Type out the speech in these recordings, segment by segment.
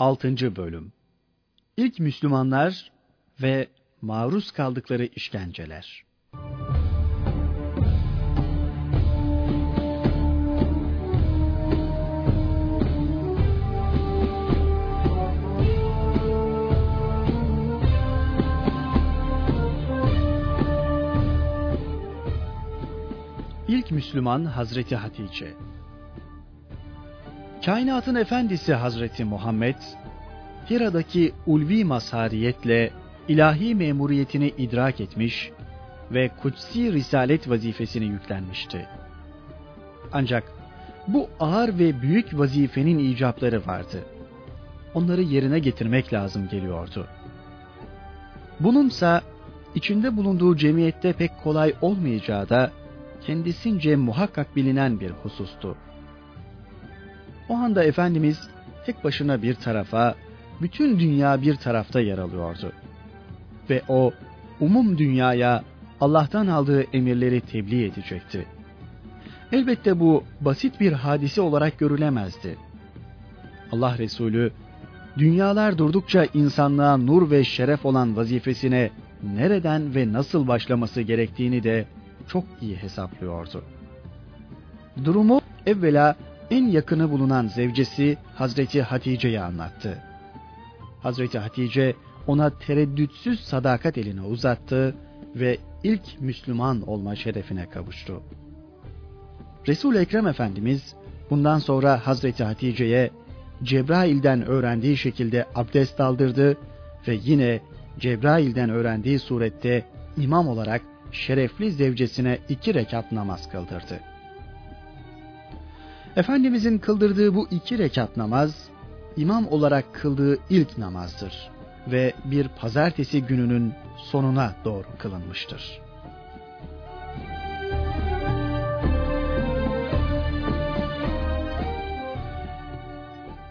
6. Bölüm İlk Müslümanlar ve maruz kaldıkları işkenceler. İlk Müslüman Hazreti Hatice Kainatın efendisi Hazreti Muhammed, Hira'daki ulvi mazhariyetle ilahi memuriyetini idrak etmiş ve kutsi risalet vazifesini yüklenmişti. Ancak bu ağır ve büyük vazifenin icapları vardı. Onları yerine getirmek lazım geliyordu. Bununsa içinde bulunduğu cemiyette pek kolay olmayacağı da kendisince muhakkak bilinen bir husustu. O anda Efendimiz tek başına bir tarafa, bütün dünya bir tarafta yer alıyordu. Ve o umum dünyaya Allah'tan aldığı emirleri tebliğ edecekti. Elbette bu basit bir hadise olarak görülemezdi. Allah Resulü dünyalar durdukça insanlığa nur ve şeref olan vazifesine nereden ve nasıl başlaması gerektiğini de çok iyi hesaplıyordu. Durumu evvela en yakını bulunan zevcesi Hazreti Hatice'ye anlattı. Hazreti Hatice ona tereddütsüz sadakat elini uzattı ve ilk Müslüman olma şerefine kavuştu. Resul Ekrem Efendimiz bundan sonra Hazreti Hatice'ye Cebrail'den öğrendiği şekilde abdest aldırdı ve yine Cebrail'den öğrendiği surette imam olarak şerefli zevcesine iki rekat namaz kıldırdı. Efendimizin kıldırdığı bu iki rekat namaz, imam olarak kıldığı ilk namazdır ve bir pazartesi gününün sonuna doğru kılınmıştır.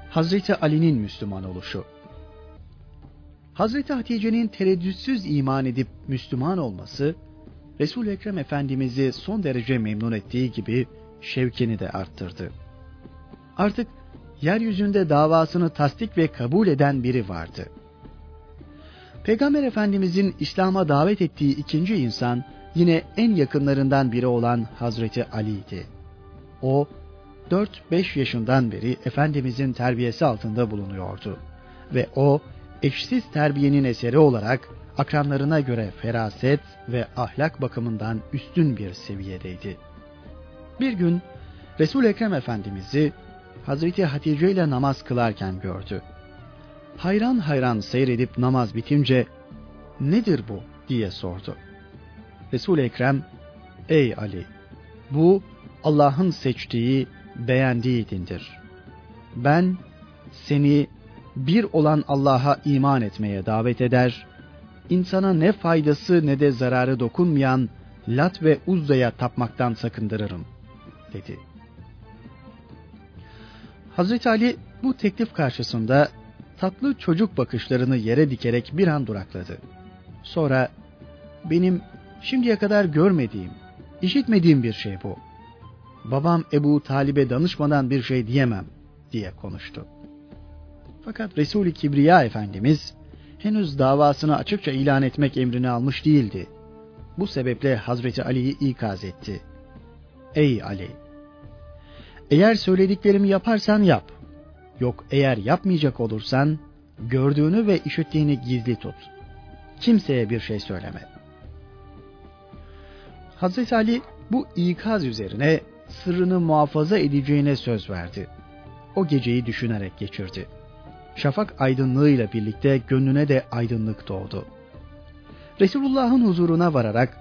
Hazreti Ali'nin Müslüman oluşu Hazreti Hatice'nin tereddütsüz iman edip Müslüman olması, resul Ekrem Efendimiz'i son derece memnun ettiği gibi şevkini de arttırdı. Artık yeryüzünde davasını tasdik ve kabul eden biri vardı. Peygamber Efendimizin İslam'a davet ettiği ikinci insan yine en yakınlarından biri olan Hazreti Ali'ydi. O 4-5 yaşından beri Efendimizin terbiyesi altında bulunuyordu ve o eşsiz terbiyenin eseri olarak akranlarına göre feraset ve ahlak bakımından üstün bir seviyedeydi. Bir gün Resul Ekrem Efendimiz'i Hazreti Hatice ile namaz kılarken gördü. Hayran hayran seyredip namaz bitince nedir bu diye sordu. Resul Ekrem ey Ali bu Allah'ın seçtiği beğendiği dindir. Ben seni bir olan Allah'a iman etmeye davet eder, insana ne faydası ne de zararı dokunmayan Lat ve Uzza'ya tapmaktan sakındırırım, dedi. Hazreti Ali bu teklif karşısında tatlı çocuk bakışlarını yere dikerek bir an durakladı. Sonra benim şimdiye kadar görmediğim, işitmediğim bir şey bu. Babam Ebu Talib'e danışmadan bir şey diyemem diye konuştu. Fakat Resul-i Kibriya Efendimiz henüz davasını açıkça ilan etmek emrini almış değildi. Bu sebeple Hazreti Ali'yi ikaz etti. Ey Ali! Eğer söylediklerimi yaparsan yap. Yok eğer yapmayacak olursan gördüğünü ve işittiğini gizli tut. Kimseye bir şey söyleme. Hazreti Ali bu ikaz üzerine sırrını muhafaza edeceğine söz verdi. O geceyi düşünerek geçirdi. Şafak aydınlığıyla birlikte gönlüne de aydınlık doğdu. Resulullah'ın huzuruna vararak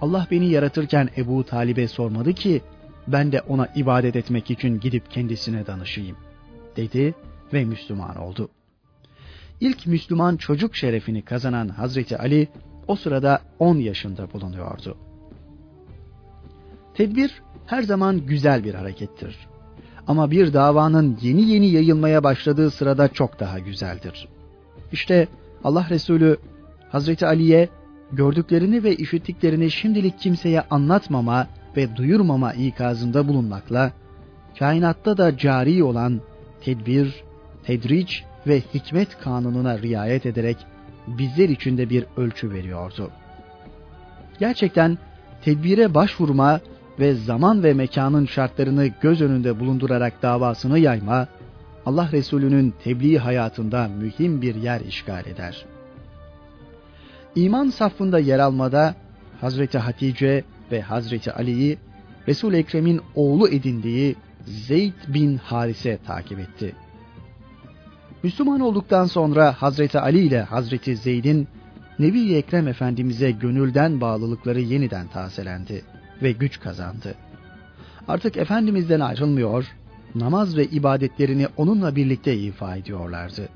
Allah beni yaratırken Ebu Talib'e sormadı ki ben de ona ibadet etmek için gidip kendisine danışayım dedi ve Müslüman oldu. İlk Müslüman çocuk şerefini kazanan Hazreti Ali o sırada 10 yaşında bulunuyordu. Tedbir her zaman güzel bir harekettir. Ama bir davanın yeni yeni yayılmaya başladığı sırada çok daha güzeldir. İşte Allah Resulü Hazreti Ali'ye gördüklerini ve işittiklerini şimdilik kimseye anlatmama ve duyurmama ikazında bulunmakla, kainatta da cari olan tedbir, tedriç ve hikmet kanununa riayet ederek bizler için de bir ölçü veriyordu. Gerçekten tedbire başvurma ve zaman ve mekanın şartlarını göz önünde bulundurarak davasını yayma, Allah Resulü'nün tebliğ hayatında mühim bir yer işgal eder. İman safında yer almada Hazreti Hatice ve Hazreti Ali'yi Resul Ekrem'in oğlu edindiği Zeyd bin Harise takip etti. Müslüman olduktan sonra Hazreti Ali ile Hazreti Zeyd'in Nebi Ekrem Efendimiz'e gönülden bağlılıkları yeniden tazelendi ve güç kazandı. Artık Efendimiz'den ayrılmıyor, namaz ve ibadetlerini onunla birlikte ifa ediyorlardı.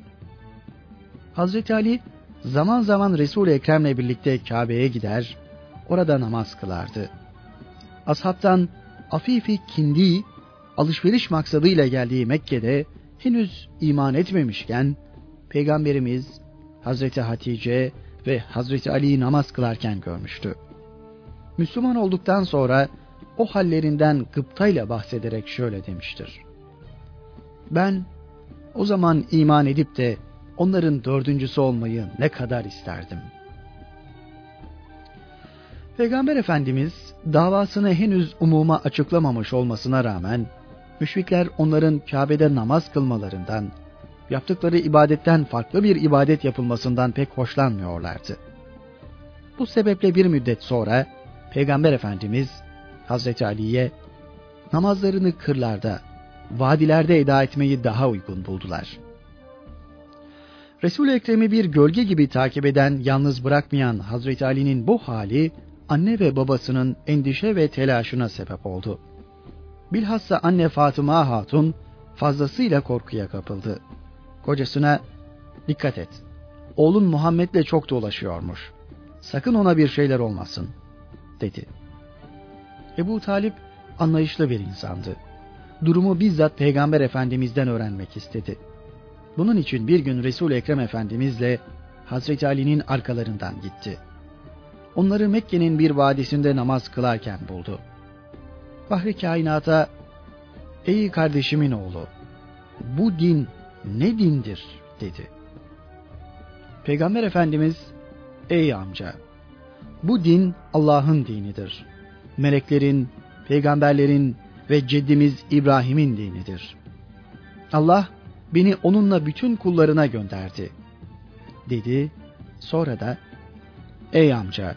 Hazreti Ali zaman zaman Resul-i Ekrem'le birlikte Kabe'ye gider, orada namaz kılardı. Ashabtan Afifi Kindi alışveriş maksadıyla geldiği Mekke'de henüz iman etmemişken Peygamberimiz Hazreti Hatice ve Hazreti Ali'yi namaz kılarken görmüştü. Müslüman olduktan sonra o hallerinden gıptayla bahsederek şöyle demiştir. Ben o zaman iman edip de onların dördüncüsü olmayı ne kadar isterdim. Peygamber Efendimiz davasını henüz umuma açıklamamış olmasına rağmen müşrikler onların Kabe'de namaz kılmalarından, yaptıkları ibadetten farklı bir ibadet yapılmasından pek hoşlanmıyorlardı. Bu sebeple bir müddet sonra Peygamber Efendimiz Hazreti Ali'ye namazlarını kırlarda, vadilerde eda etmeyi daha uygun buldular. Resul-i Ekrem'i bir gölge gibi takip eden, yalnız bırakmayan Hazreti Ali'nin bu hali anne ve babasının endişe ve telaşına sebep oldu. Bilhassa anne Fatıma Hatun fazlasıyla korkuya kapıldı. Kocasına dikkat et. Oğlun Muhammed'le çok dolaşıyormuş. Sakın ona bir şeyler olmasın dedi. Ebu Talip anlayışlı bir insandı. Durumu bizzat Peygamber Efendimiz'den öğrenmek istedi. Bunun için bir gün Resul Ekrem Efendimizle Hazreti Ali'nin arkalarından gitti. Onları Mekke'nin bir vadisinde namaz kılarken buldu. Fahri kainata, ey kardeşimin oğlu, bu din ne dindir dedi. Peygamber Efendimiz, ey amca, bu din Allah'ın dinidir. Meleklerin, peygamberlerin ve ceddimiz İbrahim'in dinidir. Allah beni onunla bütün kullarına gönderdi. Dedi, sonra da, ey amca,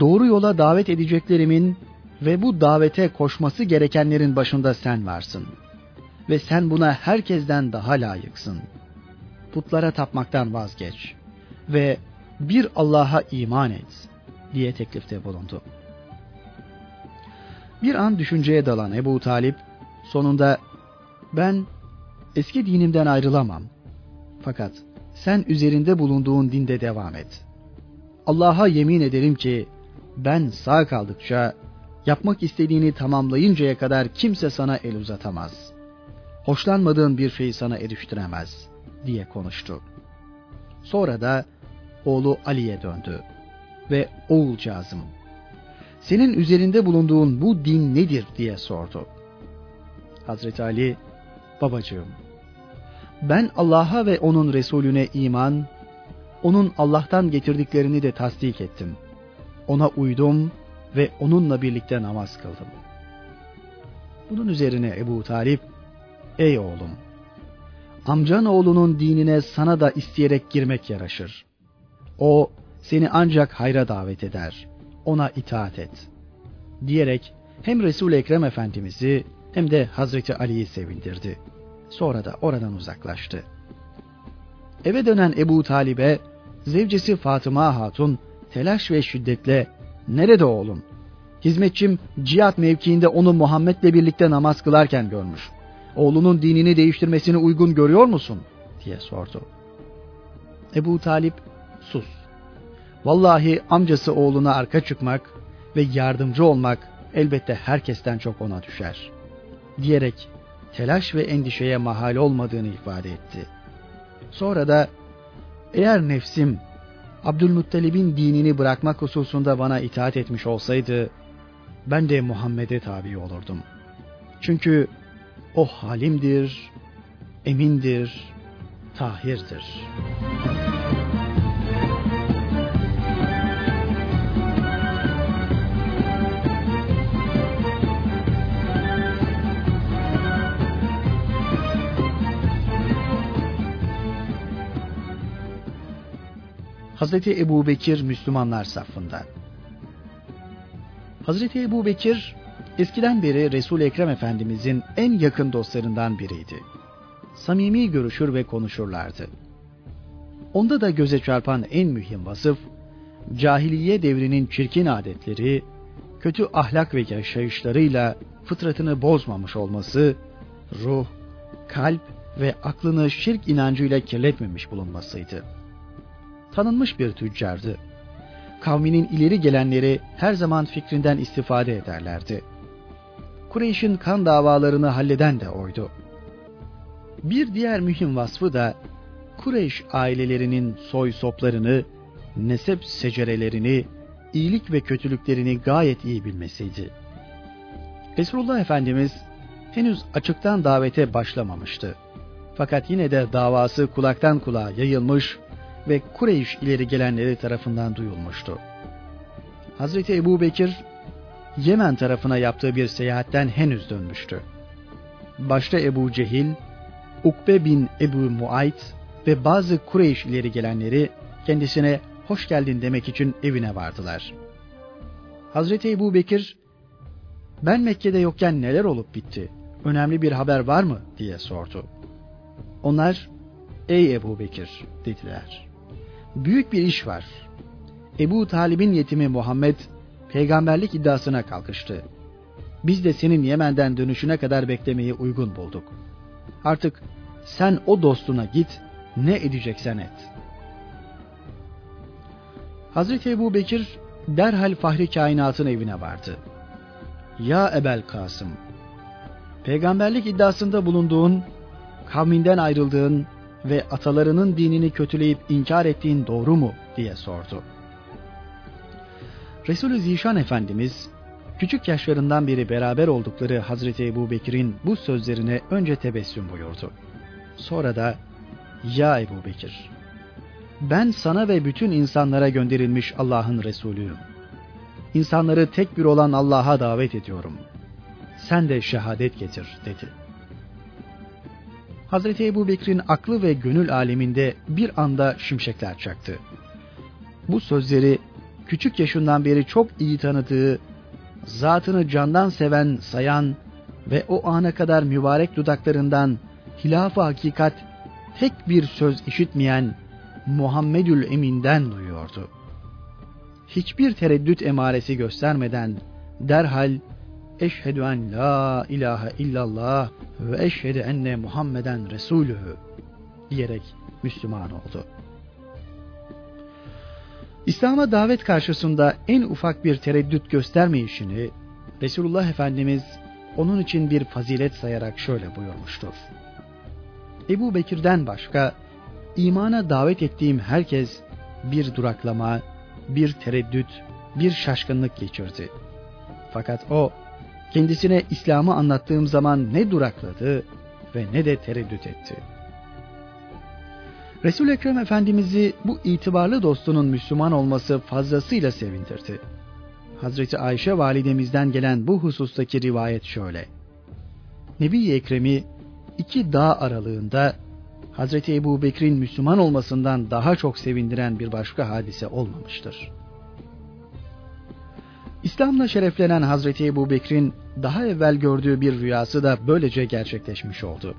doğru yola davet edeceklerimin ve bu davete koşması gerekenlerin başında sen varsın. Ve sen buna herkesten daha layıksın. Putlara tapmaktan vazgeç ve bir Allah'a iman et diye teklifte bulundu. Bir an düşünceye dalan Ebu Talip sonunda ben eski dinimden ayrılamam. Fakat sen üzerinde bulunduğun dinde devam et. Allah'a yemin ederim ki ben sağ kaldıkça yapmak istediğini tamamlayıncaya kadar kimse sana el uzatamaz. Hoşlanmadığın bir şeyi sana eriştiremez diye konuştu. Sonra da oğlu Ali'ye döndü ve oğulcağızım senin üzerinde bulunduğun bu din nedir diye sordu. Hazreti Ali babacığım ben Allah'a ve onun Resulüne iman, onun Allah'tan getirdiklerini de tasdik ettim. Ona uydum ve onunla birlikte namaz kıldım. Bunun üzerine Ebu Talip, ey oğlum, amcan oğlunun dinine sana da isteyerek girmek yaraşır. O seni ancak hayra davet eder, ona itaat et. Diyerek hem Resul-i Ekrem Efendimiz'i hem de Hazreti Ali'yi sevindirdi. Sonra da oradan uzaklaştı. Eve dönen Ebu Talib'e zevcesi Fatıma Hatun telaş ve şiddetle Nerede oğlum? Hizmetçim cihat mevkiinde onu Muhammed'le birlikte namaz kılarken görmüş. Oğlunun dinini değiştirmesini uygun görüyor musun? diye sordu. Ebu Talip sus. Vallahi amcası oğluna arka çıkmak ve yardımcı olmak elbette herkesten çok ona düşer. Diyerek telaş ve endişeye mahal olmadığını ifade etti. Sonra da eğer nefsim Abdülmuttalib'in dinini bırakmak hususunda bana itaat etmiş olsaydı, ben de Muhammed'e tabi olurdum. Çünkü o halimdir, emindir, tahirdir. Hazreti Ebu Bekir Müslümanlar safında. Hazreti Ebu Bekir eskiden beri Resul-i Ekrem Efendimizin en yakın dostlarından biriydi. Samimi görüşür ve konuşurlardı. Onda da göze çarpan en mühim vasıf, cahiliye devrinin çirkin adetleri, kötü ahlak ve yaşayışlarıyla fıtratını bozmamış olması, ruh, kalp ve aklını şirk inancıyla kirletmemiş bulunmasıydı. Tanınmış bir tüccardı. Kavminin ileri gelenleri her zaman fikrinden istifade ederlerdi. Kureyş'in kan davalarını halleden de oydu. Bir diğer mühim vasfı da Kureyş ailelerinin soy soplarını, nesep secerelerini, iyilik ve kötülüklerini gayet iyi bilmesiydi. Resulullah Efendimiz henüz açıktan davete başlamamıştı. Fakat yine de davası kulaktan kulağa yayılmış ve Kureyş ileri gelenleri tarafından duyulmuştu. Hazreti Ebu Bekir Yemen tarafına yaptığı bir seyahatten henüz dönmüştü. Başta Ebu Cehil, Ukbe bin Ebu Muayt ve bazı Kureyş ileri gelenleri kendisine hoş geldin demek için evine vardılar. Hazreti Ebu Bekir, ben Mekke'de yokken neler olup bitti, önemli bir haber var mı diye sordu. Onlar, ey Ebu Bekir dediler. Büyük bir iş var. Ebu Talib'in yetimi Muhammed peygamberlik iddiasına kalkıştı. Biz de senin Yemen'den dönüşüne kadar beklemeyi uygun bulduk. Artık sen o dostuna git, ne edeceksen et. Hazreti Ebu Bekir derhal Fahri Kainat'ın evine vardı. Ya Ebel Kasım, peygamberlik iddiasında bulunduğun, kavminden ayrıldığın ve atalarının dinini kötüleyip inkar ettiğin doğru mu diye sordu. Resulü Zişan Efendimiz küçük yaşlarından beri beraber oldukları Hazreti Ebu Bekir'in bu sözlerine önce tebessüm buyurdu. Sonra da Ya Ebu Bekir ben sana ve bütün insanlara gönderilmiş Allah'ın Resulüyüm. İnsanları tek bir olan Allah'a davet ediyorum. Sen de şehadet getir dedi. Hazreti Ebu Bekir'in aklı ve gönül aleminde bir anda şimşekler çaktı. Bu sözleri küçük yaşından beri çok iyi tanıdığı, zatını candan seven, sayan ve o ana kadar mübarek dudaklarından hilaf hakikat tek bir söz işitmeyen Muhammedül Emin'den duyuyordu. Hiçbir tereddüt emaresi göstermeden derhal Eşhedü en la ilahe illallah ve eşhedü enne Muhammeden Resulühü diyerek Müslüman oldu. İslam'a davet karşısında en ufak bir tereddüt göstermeyişini Resulullah Efendimiz onun için bir fazilet sayarak şöyle buyurmuştur. Ebu Bekir'den başka imana davet ettiğim herkes bir duraklama, bir tereddüt, bir şaşkınlık geçirdi. Fakat o kendisine İslam'ı anlattığım zaman ne durakladı ve ne de tereddüt etti. resul Ekrem Efendimiz'i bu itibarlı dostunun Müslüman olması fazlasıyla sevindirdi. Hazreti Ayşe validemizden gelen bu husustaki rivayet şöyle. Nebi Ekrem'i iki dağ aralığında Hazreti Ebu Bekir'in Müslüman olmasından daha çok sevindiren bir başka hadise olmamıştır. İslam'la şereflenen Hazreti Ebu Bekir'in daha evvel gördüğü bir rüyası da böylece gerçekleşmiş oldu.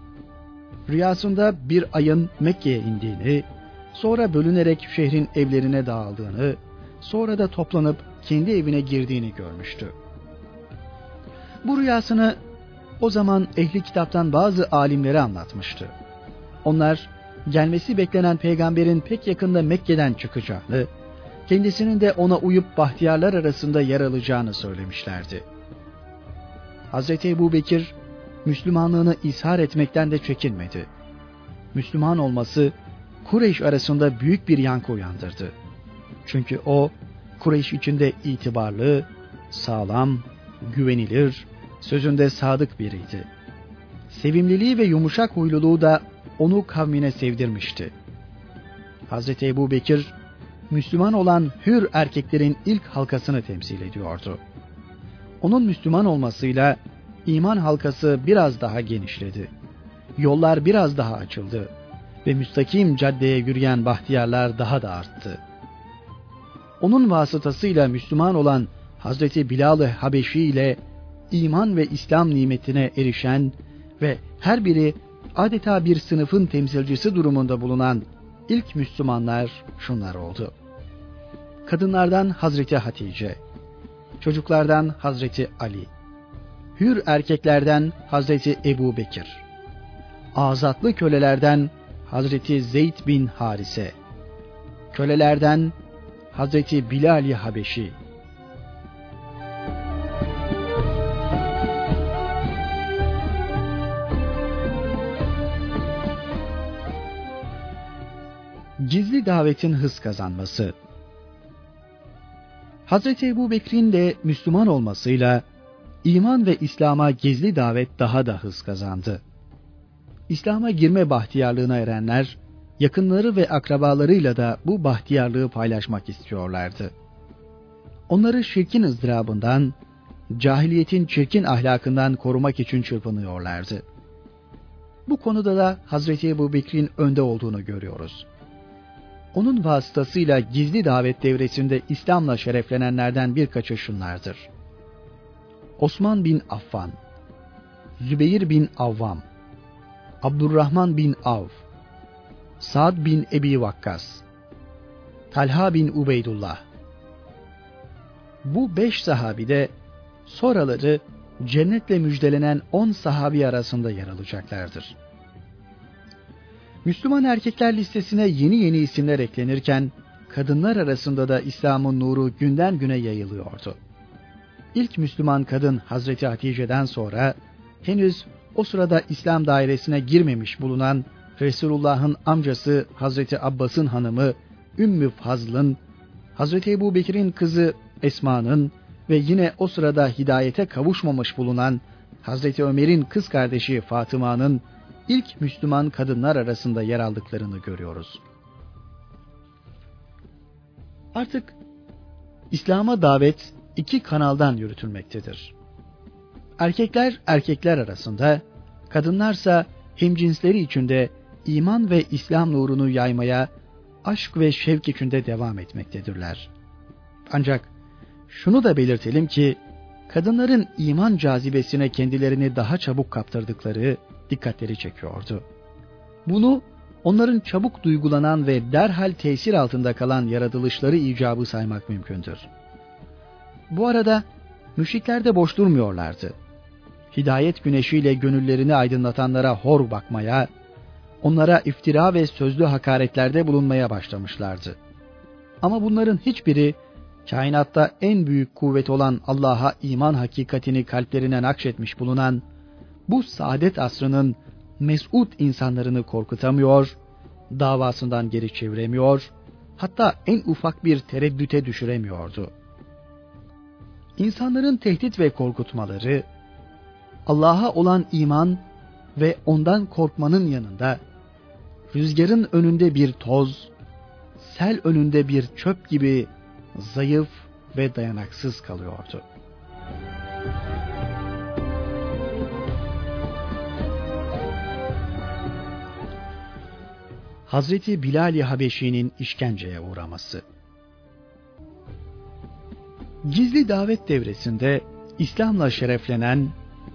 Rüyasında bir ayın Mekke'ye indiğini, sonra bölünerek şehrin evlerine dağıldığını, sonra da toplanıp kendi evine girdiğini görmüştü. Bu rüyasını o zaman ehli kitaptan bazı alimlere anlatmıştı. Onlar gelmesi beklenen peygamberin pek yakında Mekke'den çıkacağını, kendisinin de ona uyup bahtiyarlar arasında yer alacağını söylemişlerdi. Hazreti Ebu Bekir, Müslümanlığını ishar etmekten de çekinmedi. Müslüman olması Kureyş arasında büyük bir yankı uyandırdı. Çünkü o Kureyş içinde itibarlı, sağlam, güvenilir, sözünde sadık biriydi. Sevimliliği ve yumuşak huyluluğu da onu kavmine sevdirmişti. Hazreti Ebu Bekir, Müslüman olan hür erkeklerin ilk halkasını temsil ediyordu. Onun Müslüman olmasıyla iman halkası biraz daha genişledi. Yollar biraz daha açıldı ve müstakim caddeye yürüyen bahtiyarlar daha da arttı. Onun vasıtasıyla Müslüman olan Hazreti Bilal-ı Habeşi ile iman ve İslam nimetine erişen ve her biri adeta bir sınıfın temsilcisi durumunda bulunan ilk Müslümanlar şunlar oldu. Kadınlardan Hazreti Hatice, çocuklardan Hazreti Ali, hür erkeklerden Hazreti Ebu Bekir, azatlı kölelerden Hazreti Zeyd bin Harise, kölelerden Hazreti Bilal-i Habeşi, Gizli davetin hız kazanması Hazreti Ebu Bekir'in de Müslüman olmasıyla iman ve İslam'a gizli davet daha da hız kazandı. İslam'a girme bahtiyarlığına erenler, yakınları ve akrabalarıyla da bu bahtiyarlığı paylaşmak istiyorlardı. Onları şirkin ızdırabından, cahiliyetin çirkin ahlakından korumak için çırpınıyorlardı. Bu konuda da Hazreti Ebu Bekir'in önde olduğunu görüyoruz. Onun vasıtasıyla gizli davet devresinde İslam'la şereflenenlerden birkaçı şunlardır. Osman bin Affan, Zübeyir bin Avvam, Abdurrahman bin Av, Sa'd bin Ebi Vakkas, Talha bin Ubeydullah. Bu beş sahabi de sonraları cennetle müjdelenen on sahabi arasında yer alacaklardır. Müslüman erkekler listesine yeni yeni isimler eklenirken kadınlar arasında da İslam'ın nuru günden güne yayılıyordu. İlk Müslüman kadın Hazreti Hatice'den sonra henüz o sırada İslam dairesine girmemiş bulunan Resulullah'ın amcası Hazreti Abbas'ın hanımı Ümmü Fazl'ın, Hazreti Ebu Bekir'in kızı Esma'nın ve yine o sırada hidayete kavuşmamış bulunan Hazreti Ömer'in kız kardeşi Fatıma'nın ilk Müslüman kadınlar arasında yer aldıklarını görüyoruz. Artık İslam'a davet iki kanaldan yürütülmektedir. Erkekler erkekler arasında, kadınlarsa hemcinsleri içinde iman ve İslam nurunu yaymaya aşk ve şevk içinde devam etmektedirler. Ancak şunu da belirtelim ki kadınların iman cazibesine kendilerini daha çabuk kaptırdıkları dikkatleri çekiyordu. Bunu onların çabuk duygulanan ve derhal tesir altında kalan yaratılışları icabı saymak mümkündür. Bu arada müşrikler de boş durmuyorlardı. Hidayet güneşiyle gönüllerini aydınlatanlara hor bakmaya, onlara iftira ve sözlü hakaretlerde bulunmaya başlamışlardı. Ama bunların hiçbiri kainatta en büyük kuvvet olan Allah'a iman hakikatini kalplerine nakşetmiş bulunan bu saadet asrının mesut insanlarını korkutamıyor, davasından geri çeviremiyor, hatta en ufak bir tereddüte düşüremiyordu. İnsanların tehdit ve korkutmaları, Allah'a olan iman ve ondan korkmanın yanında, rüzgarın önünde bir toz, sel önünde bir çöp gibi zayıf ve dayanaksız kalıyordu. Hazreti Bilal-i Habeşi'nin işkenceye uğraması. Gizli davet devresinde İslam'la şereflenen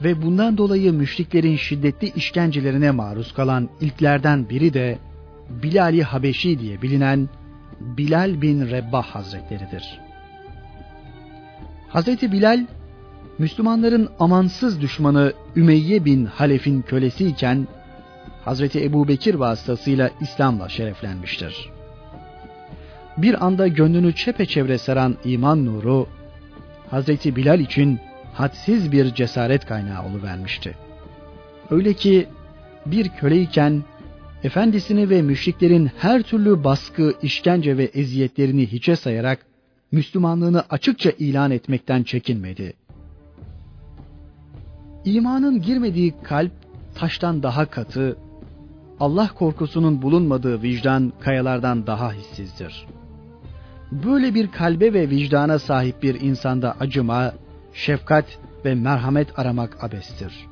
ve bundan dolayı müşriklerin şiddetli işkencelerine maruz kalan ilklerden biri de Bilal-i Habeşi diye bilinen Bilal bin Rebbah Hazretleridir. Hazreti Bilal, Müslümanların amansız düşmanı Ümeyye bin Halef'in kölesiyken Hazreti Ebu Bekir vasıtasıyla İslam'la şereflenmiştir. Bir anda gönlünü çepeçevre saran iman nuru, Hazreti Bilal için hadsiz bir cesaret kaynağı oluvermişti. Öyle ki bir köleyken efendisini ve müşriklerin her türlü baskı, işkence ve eziyetlerini hiçe sayarak Müslümanlığını açıkça ilan etmekten çekinmedi. İmanın girmediği kalp taştan daha katı, Allah korkusunun bulunmadığı vicdan kayalardan daha hissizdir. Böyle bir kalbe ve vicdana sahip bir insanda acıma, şefkat ve merhamet aramak abestir.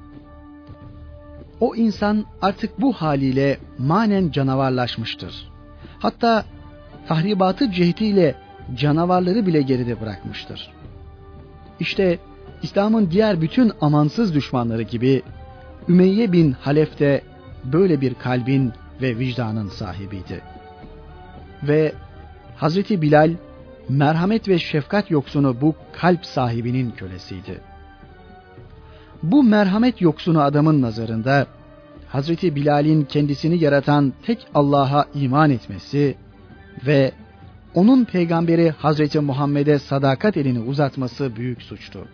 O insan artık bu haliyle manen canavarlaşmıştır. Hatta tahribatı cehdiyle canavarları bile geride bırakmıştır. İşte İslam'ın diğer bütün amansız düşmanları gibi Ümeyye bin Halef de böyle bir kalbin ve vicdanın sahibiydi. Ve Hazreti Bilal merhamet ve şefkat yoksunu bu kalp sahibinin kölesiydi. Bu merhamet yoksunu adamın nazarında Hazreti Bilal'in kendisini yaratan tek Allah'a iman etmesi ve onun peygamberi Hazreti Muhammed'e sadakat elini uzatması büyük suçtu.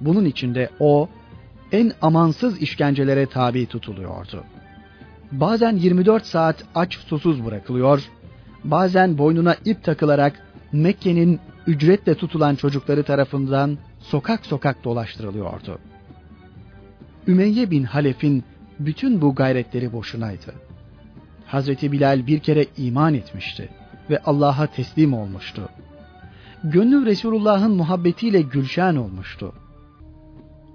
Bunun içinde o en amansız işkencelere tabi tutuluyordu. Bazen 24 saat aç susuz bırakılıyor, bazen boynuna ip takılarak Mekke'nin ücretle tutulan çocukları tarafından sokak sokak dolaştırılıyordu. Ümeyye bin Halef'in bütün bu gayretleri boşunaydı. Hazreti Bilal bir kere iman etmişti ve Allah'a teslim olmuştu. Gönlü Resulullah'ın muhabbetiyle gülşen olmuştu.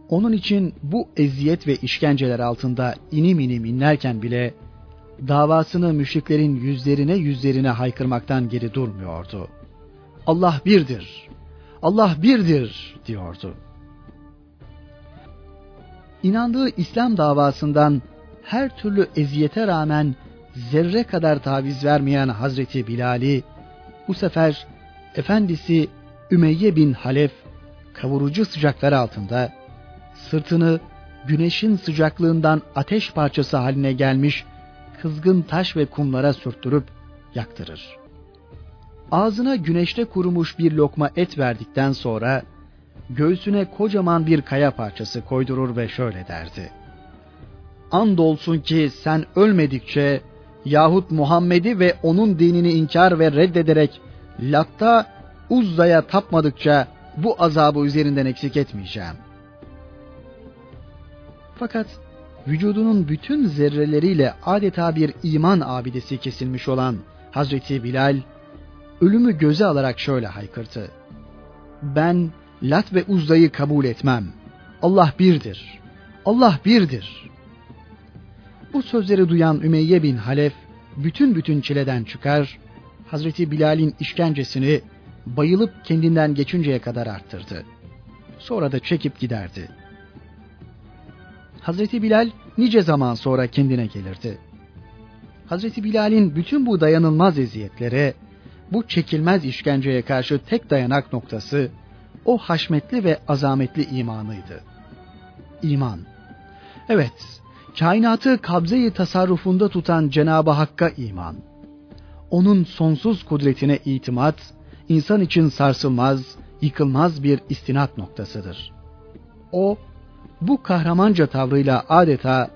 Onun için bu eziyet ve işkenceler altında inim inim inlerken bile davasını müşriklerin yüzlerine yüzlerine haykırmaktan geri durmuyordu. Allah birdir, Allah birdir diyordu. İnandığı İslam davasından her türlü eziyete rağmen zerre kadar taviz vermeyen Hazreti Bilal'i bu sefer efendisi Ümeyye bin Halef kavurucu sıcaklar altında sırtını güneşin sıcaklığından ateş parçası haline gelmiş kızgın taş ve kumlara sürttürüp yaktırır. Ağzına güneşte kurumuş bir lokma et verdikten sonra göğsüne kocaman bir kaya parçası koydurur ve şöyle derdi. Andolsun ki sen ölmedikçe yahut Muhammed'i ve onun dinini inkar ve reddederek Latta Uzza'ya tapmadıkça bu azabı üzerinden eksik etmeyeceğim. Fakat vücudunun bütün zerreleriyle adeta bir iman abidesi kesilmiş olan Hazreti Bilal, ölümü göze alarak şöyle haykırdı. Ben Lat ve Uzza'yı kabul etmem. Allah birdir. Allah birdir. Bu sözleri duyan Ümeyye bin Halef bütün bütün çileden çıkar, Hazreti Bilal'in işkencesini bayılıp kendinden geçinceye kadar arttırdı. Sonra da çekip giderdi. Hazreti Bilal nice zaman sonra kendine gelirdi. Hazreti Bilal'in bütün bu dayanılmaz eziyetlere, bu çekilmez işkenceye karşı tek dayanak noktası o haşmetli ve azametli imanıydı. İman. Evet, kainatı kabzeyi tasarrufunda tutan Cenab-ı Hakk'a iman. Onun sonsuz kudretine itimat, insan için sarsılmaz, yıkılmaz bir istinat noktasıdır. O, bu kahramanca tavrıyla adeta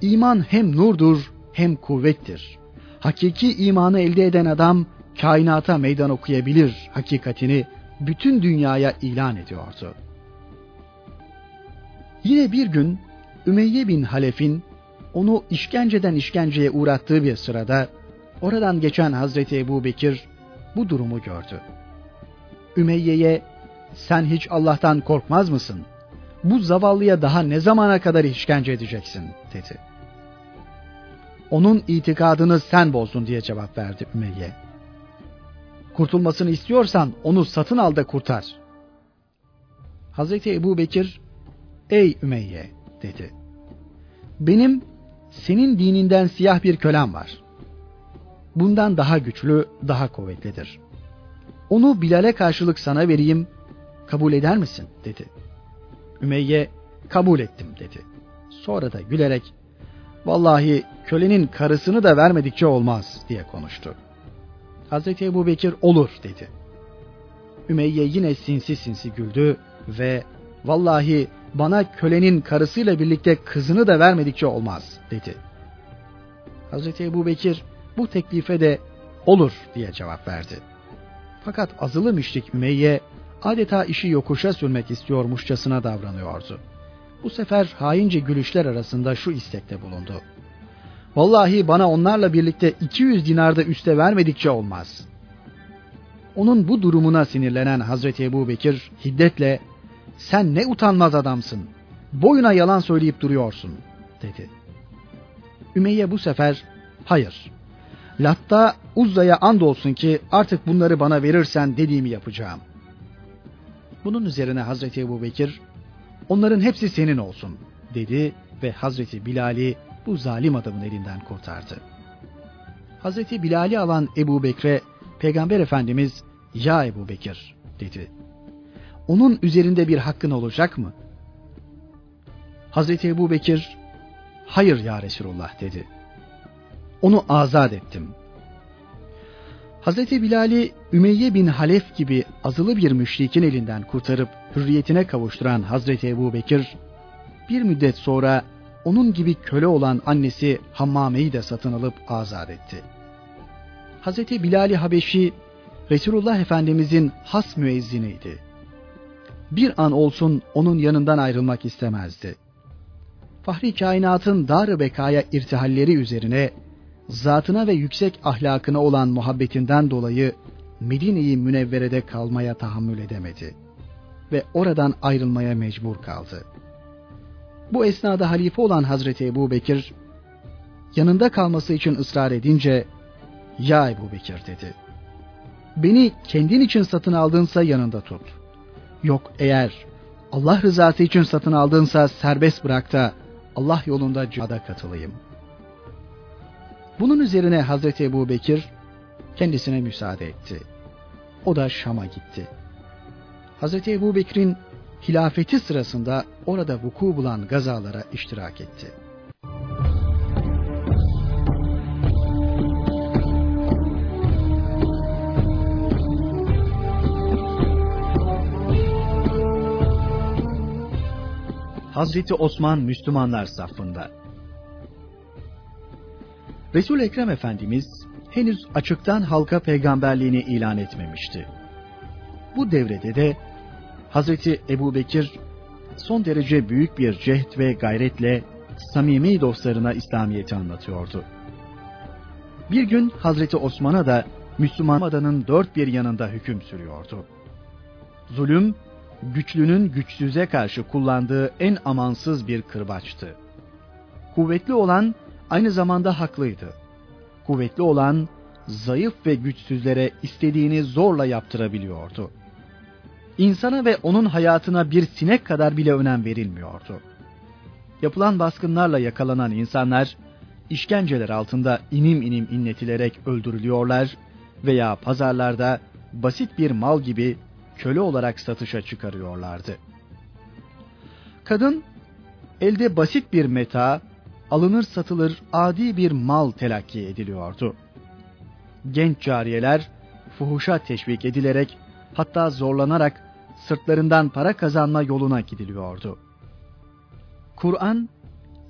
iman hem nurdur hem kuvvettir. Hakiki imanı elde eden adam kainata meydan okuyabilir hakikatini bütün dünyaya ilan ediyordu. Yine bir gün Ümeyye bin Halef'in onu işkenceden işkenceye uğrattığı bir sırada oradan geçen Hazreti Ebu Bekir bu durumu gördü. Ümeyye'ye sen hiç Allah'tan korkmaz mısın? Bu zavallıya daha ne zamana kadar işkence edeceksin dedi. Onun itikadını sen bozdun diye cevap verdi Ümeyye. Kurtulmasını istiyorsan onu satın al da kurtar. Hazreti Ebu Bekir, ey Ümeyye dedi. Benim senin dininden siyah bir kölem var. Bundan daha güçlü, daha kuvvetlidir. Onu Bilal'e karşılık sana vereyim, kabul eder misin? dedi. Ümeyye, kabul ettim dedi. Sonra da gülerek, vallahi kölenin karısını da vermedikçe olmaz diye konuştu. Hazreti Ebu Bekir olur dedi. Ümeyye yine sinsi sinsi güldü ve vallahi bana kölenin karısıyla birlikte kızını da vermedikçe olmaz dedi. Hazreti Ebu Bekir bu teklife de olur diye cevap verdi. Fakat azılı müşrik Ümeyye adeta işi yokuşa sürmek istiyormuşçasına davranıyordu. Bu sefer haince gülüşler arasında şu istekte bulundu. Vallahi bana onlarla birlikte 200 dinarda üste vermedikçe olmaz. Onun bu durumuna sinirlenen Hazreti Ebu Bekir hiddetle sen ne utanmaz adamsın. Boyuna yalan söyleyip duruyorsun dedi. Ümeyye bu sefer hayır. Latta Uzza'ya and olsun ki artık bunları bana verirsen dediğimi yapacağım. Bunun üzerine Hazreti Ebu Bekir onların hepsi senin olsun dedi ve Hazreti Bilal'i bu zalim adamın elinden kurtardı. Hazreti Bilal'i alan Ebu Bekre Peygamber Efendimiz ya Ebu Bekir dedi. Onun üzerinde bir hakkın olacak mı? Hazreti Ebu Bekir hayır ya Resulullah dedi. Onu azat ettim. Hazreti Bilal'i Ümeyye bin Halef gibi azılı bir müşrikin elinden kurtarıp hürriyetine kavuşturan Hazreti Ebu Bekir, bir müddet sonra onun gibi köle olan annesi Hammame'yi de satın alıp azat etti. Hazreti Bilal-i Habeşi, Resulullah Efendimizin has müezziniydi. Bir an olsun onun yanından ayrılmak istemezdi. Fahri kainatın dar bekaya irtihalleri üzerine zatına ve yüksek ahlakına olan muhabbetinden dolayı Medine-i Münevvere'de kalmaya tahammül edemedi ve oradan ayrılmaya mecbur kaldı. Bu esnada halife olan Hazreti Ebu Bekir yanında kalması için ısrar edince ya Ebu Bekir dedi. Beni kendin için satın aldınsa yanında tut. Yok eğer Allah rızası için satın aldınsa serbest bırak da Allah yolunda cihada katılayım. Bunun üzerine Hazreti Ebu Bekir kendisine müsaade etti. O da Şam'a gitti. Hazreti Ebu Bekir'in hilafeti sırasında orada vuku bulan gazalara iştirak etti. Hazreti Osman Müslümanlar safında. Resul Ekrem Efendimiz henüz açıktan halka peygamberliğini ilan etmemişti. Bu devrede de Hazreti Ebu Bekir son derece büyük bir cehd ve gayretle samimi dostlarına İslamiyet'i anlatıyordu. Bir gün Hazreti Osman'a da Müslüman adanın dört bir yanında hüküm sürüyordu. Zulüm, güçlünün güçsüze karşı kullandığı en amansız bir kırbaçtı. Kuvvetli olan aynı zamanda haklıydı. Kuvvetli olan zayıf ve güçsüzlere istediğini zorla yaptırabiliyordu. İnsana ve onun hayatına bir sinek kadar bile önem verilmiyordu. Yapılan baskınlarla yakalanan insanlar işkenceler altında inim inim inletilerek öldürülüyorlar veya pazarlarda basit bir mal gibi köle olarak satışa çıkarıyorlardı. Kadın elde basit bir meta, alınır satılır adi bir mal telakki ediliyordu. Genç cariyeler fuhuşa teşvik edilerek hatta zorlanarak sırtlarından para kazanma yoluna gidiliyordu. Kur'an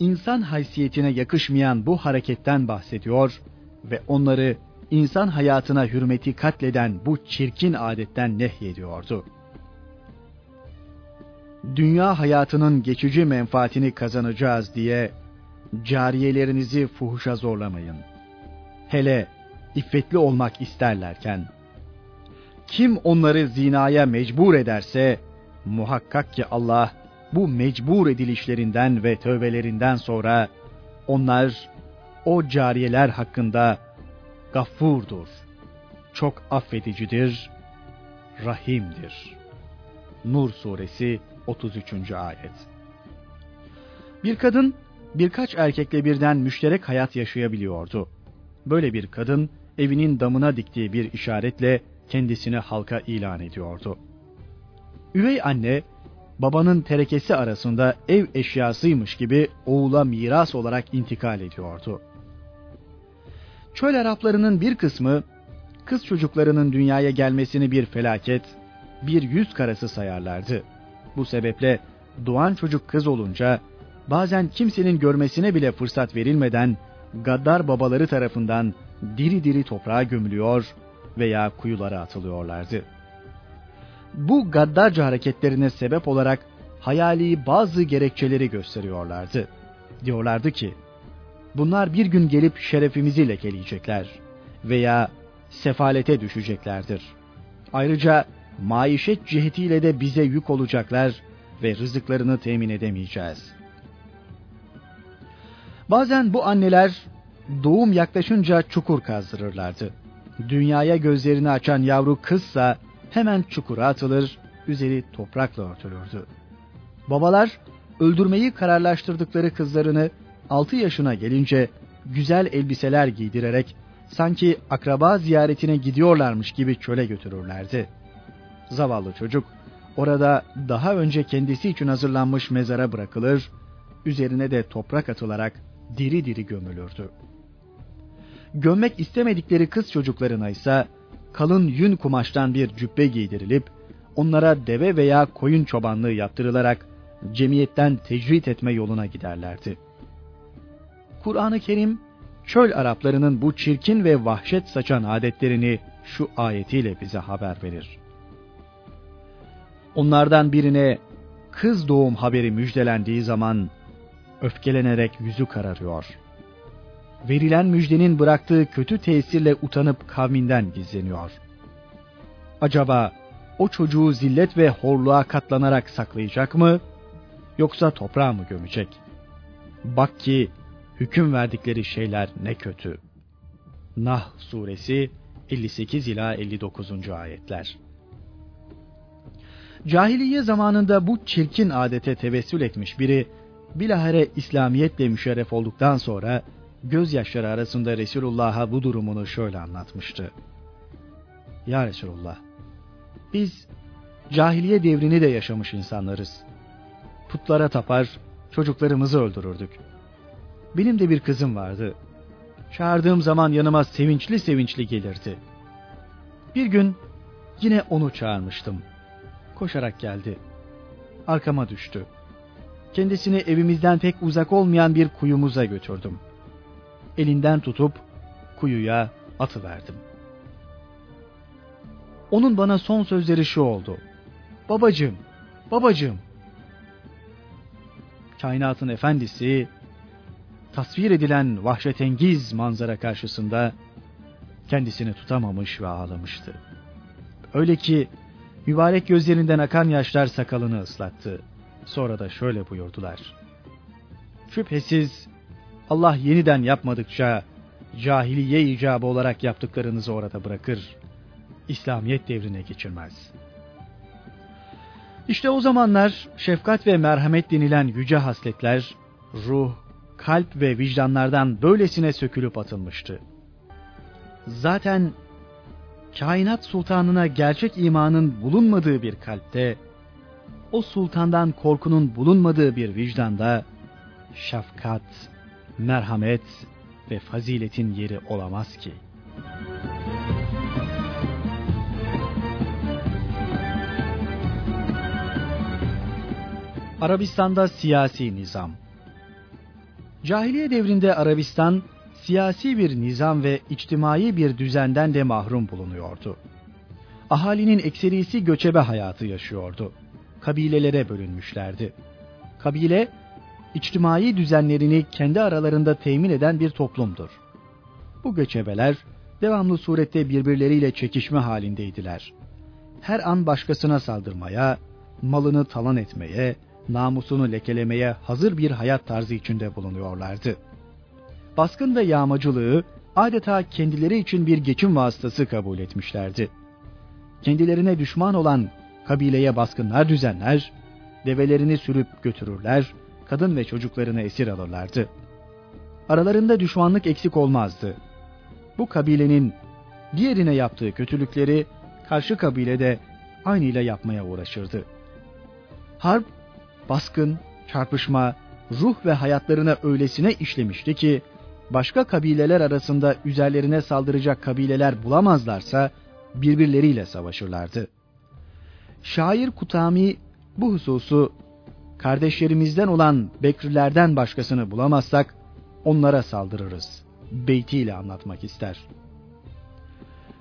insan haysiyetine yakışmayan bu hareketten bahsediyor ve onları insan hayatına hürmeti katleden bu çirkin adetten nehyediyordu. Dünya hayatının geçici menfaatini kazanacağız diye cariyelerinizi fuhuşa zorlamayın. Hele iffetli olmak isterlerken kim onları zinaya mecbur ederse muhakkak ki Allah bu mecbur edilişlerinden ve tövbelerinden sonra onlar o cariyeler hakkında gaffurdur. Çok affedicidir, rahimdir. Nur suresi 33. ayet. Bir kadın birkaç erkekle birden müşterek hayat yaşayabiliyordu. Böyle bir kadın evinin damına diktiği bir işaretle kendisini halka ilan ediyordu. Üvey anne babanın terekesi arasında ev eşyasıymış gibi oğula miras olarak intikal ediyordu. Çöl Araplarının bir kısmı kız çocuklarının dünyaya gelmesini bir felaket, bir yüz karası sayarlardı. Bu sebeple doğan çocuk kız olunca bazen kimsenin görmesine bile fırsat verilmeden gaddar babaları tarafından diri diri toprağa gömülüyor veya kuyulara atılıyorlardı. Bu gaddarca hareketlerine sebep olarak hayali bazı gerekçeleri gösteriyorlardı. Diyorlardı ki, bunlar bir gün gelip şerefimizi lekeleyecekler veya sefalete düşeceklerdir. Ayrıca maişet cihetiyle de bize yük olacaklar ve rızıklarını temin edemeyeceğiz. Bazen bu anneler doğum yaklaşınca çukur kazdırırlardı. Dünyaya gözlerini açan yavru kızsa hemen çukura atılır, üzeri toprakla örtülürdü. Babalar öldürmeyi kararlaştırdıkları kızlarını 6 yaşına gelince güzel elbiseler giydirerek sanki akraba ziyaretine gidiyorlarmış gibi çöle götürürlerdi. Zavallı çocuk orada daha önce kendisi için hazırlanmış mezara bırakılır, üzerine de toprak atılarak diri diri gömülürdü. Gömmek istemedikleri kız çocuklarına ise kalın yün kumaştan bir cübbe giydirilip onlara deve veya koyun çobanlığı yaptırılarak cemiyetten tecrit etme yoluna giderlerdi. Kur'an-ı Kerim çöl Araplarının bu çirkin ve vahşet saçan adetlerini şu ayetiyle bize haber verir. Onlardan birine kız doğum haberi müjdelendiği zaman öfkelenerek yüzü kararıyor. Verilen müjdenin bıraktığı kötü tesirle utanıp kavminden gizleniyor. Acaba o çocuğu zillet ve horluğa katlanarak saklayacak mı? Yoksa toprağa mı gömecek? Bak ki hüküm verdikleri şeyler ne kötü. Nah suresi 58 ila 59. ayetler. Cahiliye zamanında bu çirkin adete tevessül etmiş biri bilahare İslamiyetle müşerref olduktan sonra gözyaşları arasında Resulullah'a bu durumunu şöyle anlatmıştı. Ya Resulullah, biz cahiliye devrini de yaşamış insanlarız. Putlara tapar, çocuklarımızı öldürürdük. Benim de bir kızım vardı. Çağırdığım zaman yanıma sevinçli sevinçli gelirdi. Bir gün yine onu çağırmıştım. Koşarak geldi. Arkama düştü. Kendisini evimizden pek uzak olmayan bir kuyumuza götürdüm. Elinden tutup kuyuya atıverdim. Onun bana son sözleri şu oldu. Babacığım, babacığım. Kainatın efendisi tasvir edilen vahşetengiz manzara karşısında kendisini tutamamış ve ağlamıştı. Öyle ki mübarek gözlerinden akan yaşlar sakalını ıslattı. Sonra da şöyle buyurdular. Şüphesiz Allah yeniden yapmadıkça cahiliye icabı olarak yaptıklarınızı orada bırakır. İslamiyet devrine geçirmez. İşte o zamanlar şefkat ve merhamet denilen yüce hasletler ruh, kalp ve vicdanlardan böylesine sökülüp atılmıştı. Zaten kainat sultanına gerçek imanın bulunmadığı bir kalpte, o sultandan korkunun bulunmadığı bir vicdanda, şefkat, merhamet ve faziletin yeri olamaz ki. Arabistan'da siyasi nizam Cahiliye devrinde Arabistan siyasi bir nizam ve içtimai bir düzenden de mahrum bulunuyordu. Ahalinin ekserisi göçebe hayatı yaşıyordu. Kabilelere bölünmüşlerdi. Kabile, içtimai düzenlerini kendi aralarında temin eden bir toplumdur. Bu göçebeler devamlı surette birbirleriyle çekişme halindeydiler. Her an başkasına saldırmaya, malını talan etmeye, namusunu lekelemeye hazır bir hayat tarzı içinde bulunuyorlardı. Baskın ve yağmacılığı adeta kendileri için bir geçim vasıtası kabul etmişlerdi. Kendilerine düşman olan kabileye baskınlar düzenler, develerini sürüp götürürler, kadın ve çocuklarını esir alırlardı. Aralarında düşmanlık eksik olmazdı. Bu kabilenin diğerine yaptığı kötülükleri karşı kabilede aynıyla yapmaya uğraşırdı. Harp baskın, çarpışma, ruh ve hayatlarına öylesine işlemişti ki, başka kabileler arasında üzerlerine saldıracak kabileler bulamazlarsa birbirleriyle savaşırlardı. Şair Kutami bu hususu kardeşlerimizden olan Bekrilerden başkasını bulamazsak onlara saldırırız beytiyle anlatmak ister.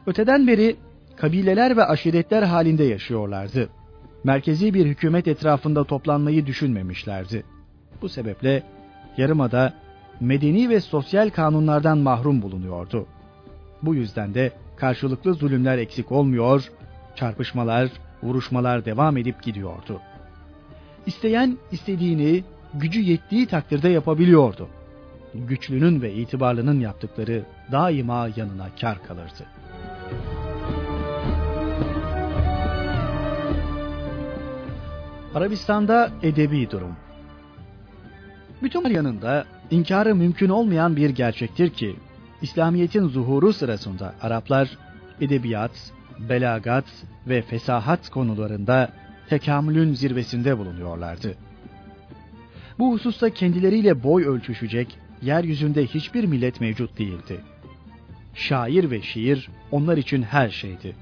Öteden beri kabileler ve aşiretler halinde yaşıyorlardı merkezi bir hükümet etrafında toplanmayı düşünmemişlerdi. Bu sebeple Yarımada medeni ve sosyal kanunlardan mahrum bulunuyordu. Bu yüzden de karşılıklı zulümler eksik olmuyor, çarpışmalar, vuruşmalar devam edip gidiyordu. İsteyen istediğini gücü yettiği takdirde yapabiliyordu. Güçlünün ve itibarlının yaptıkları daima yanına kar kalırdı. Arabistan'da edebi durum. Bütün yanında inkarı mümkün olmayan bir gerçektir ki İslamiyet'in zuhuru sırasında Araplar edebiyat, belagat ve fesahat konularında tekamülün zirvesinde bulunuyorlardı. Bu hususta kendileriyle boy ölçüşecek yeryüzünde hiçbir millet mevcut değildi. Şair ve şiir onlar için her şeydi.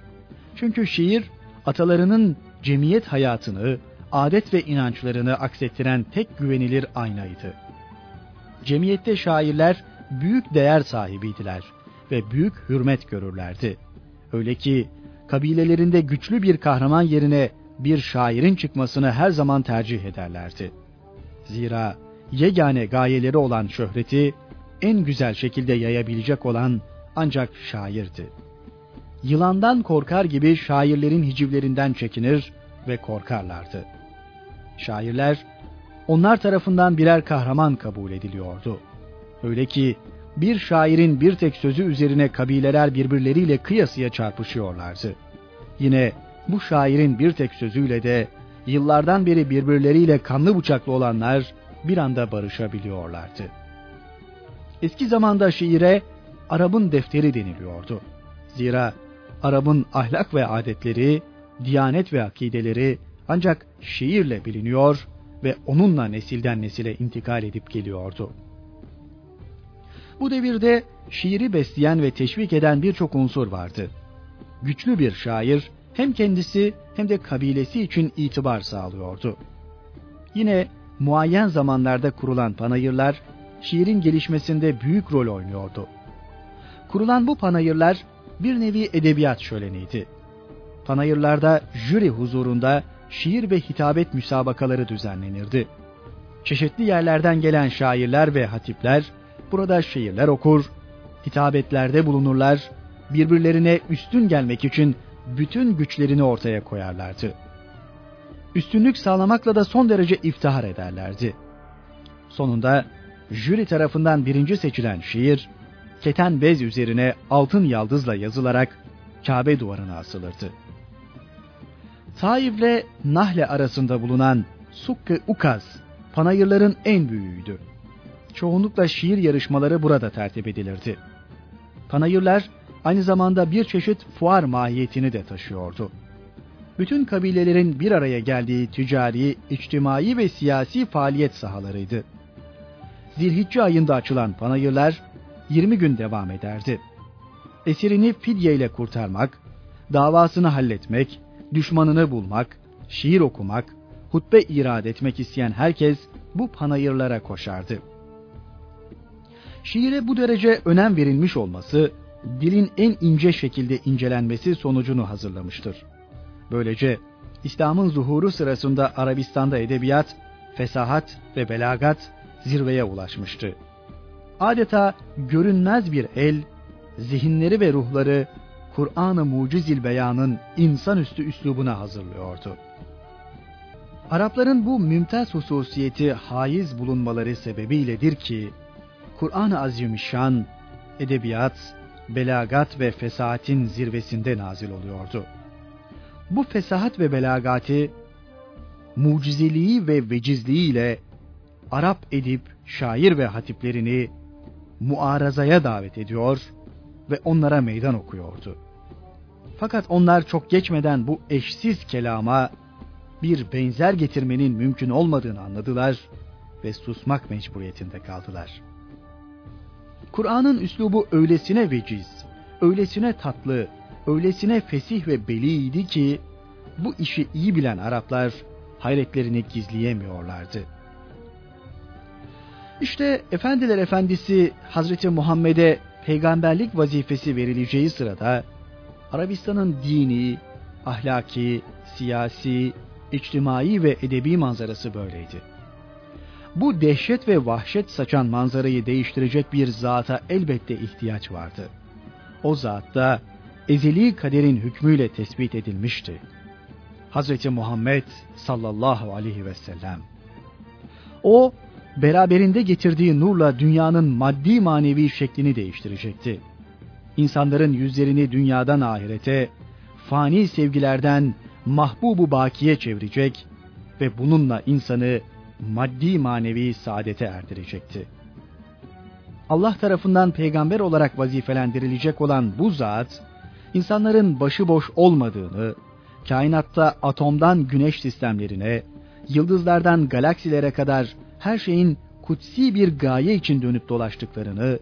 Çünkü şiir atalarının cemiyet hayatını, adet ve inançlarını aksettiren tek güvenilir aynaydı. Cemiyette şairler büyük değer sahibiydiler ve büyük hürmet görürlerdi. Öyle ki kabilelerinde güçlü bir kahraman yerine bir şairin çıkmasını her zaman tercih ederlerdi. Zira yegane gayeleri olan şöhreti en güzel şekilde yayabilecek olan ancak şairdi. Yılandan korkar gibi şairlerin hicivlerinden çekinir ve korkarlardı. Şairler onlar tarafından birer kahraman kabul ediliyordu. Öyle ki bir şairin bir tek sözü üzerine kabileler birbirleriyle kıyasıya çarpışıyorlardı. Yine bu şairin bir tek sözüyle de yıllardan beri birbirleriyle kanlı bıçaklı olanlar bir anda barışabiliyorlardı. Eski zamanda şiire Arap'ın defteri deniliyordu. Zira Arap'ın ahlak ve adetleri, diyanet ve akideleri ancak şiirle biliniyor ve onunla nesilden nesile intikal edip geliyordu. Bu devirde şiiri besleyen ve teşvik eden birçok unsur vardı. Güçlü bir şair hem kendisi hem de kabilesi için itibar sağlıyordu. Yine muayyen zamanlarda kurulan panayırlar şiirin gelişmesinde büyük rol oynuyordu. Kurulan bu panayırlar bir nevi edebiyat şöleniydi. Panayırlarda jüri huzurunda şiir ve hitabet müsabakaları düzenlenirdi. Çeşitli yerlerden gelen şairler ve hatipler burada şiirler okur, hitabetlerde bulunurlar, birbirlerine üstün gelmek için bütün güçlerini ortaya koyarlardı. Üstünlük sağlamakla da son derece iftihar ederlerdi. Sonunda jüri tarafından birinci seçilen şiir, keten bez üzerine altın yaldızla yazılarak Kabe duvarına asılırdı. Taif ile Nahle arasında bulunan Sukkı Ukaz, panayırların en büyüğüydü. Çoğunlukla şiir yarışmaları burada tertip edilirdi. Panayırlar aynı zamanda bir çeşit fuar mahiyetini de taşıyordu. Bütün kabilelerin bir araya geldiği ticari, içtimai ve siyasi faaliyet sahalarıydı. Zilhicce ayında açılan panayırlar 20 gün devam ederdi. Esirini fidye ile kurtarmak, davasını halletmek, düşmanını bulmak, şiir okumak, hutbe irad etmek isteyen herkes bu panayırlara koşardı. Şiire bu derece önem verilmiş olması, dilin en ince şekilde incelenmesi sonucunu hazırlamıştır. Böylece İslam'ın zuhuru sırasında Arabistan'da edebiyat, fesahat ve belagat zirveye ulaşmıştı. Adeta görünmez bir el, zihinleri ve ruhları Kur'an-ı Mucizil Beyan'ın insanüstü üslubuna hazırlıyordu. Arapların bu mümtaz hususiyeti haiz bulunmaları sebebiyledir ki, Kur'an-ı Azimüşşan, edebiyat, belagat ve fesahatin zirvesinde nazil oluyordu. Bu fesahat ve belagati, mucizeliği ve vecizliğiyle Arap edip, şair ve hatiplerini muarazaya davet ediyor ve onlara meydan okuyordu. Fakat onlar çok geçmeden bu eşsiz kelama bir benzer getirmenin mümkün olmadığını anladılar ve susmak mecburiyetinde kaldılar. Kur'an'ın üslubu öylesine veciz, öylesine tatlı, öylesine fesih ve beliydi ki bu işi iyi bilen Araplar hayretlerini gizleyemiyorlardı. İşte Efendiler Efendisi Hazreti Muhammed'e peygamberlik vazifesi verileceği sırada Arabistan'ın dini, ahlaki, siyasi, içtimai ve edebi manzarası böyleydi. Bu dehşet ve vahşet saçan manzarayı değiştirecek bir zata elbette ihtiyaç vardı. O zat da ezeli kaderin hükmüyle tespit edilmişti. Hazreti Muhammed sallallahu aleyhi ve sellem. O, beraberinde getirdiği nurla dünyanın maddi manevi şeklini değiştirecekti. İnsanların yüzlerini dünyadan ahirete, fani sevgilerden mahbubu bakiye çevirecek ve bununla insanı maddi manevi saadete erdirecekti. Allah tarafından peygamber olarak vazifelendirilecek olan bu zat, insanların başıboş olmadığını, kainatta atomdan güneş sistemlerine, yıldızlardan galaksilere kadar her şeyin kutsi bir gaye için dönüp dolaştıklarını,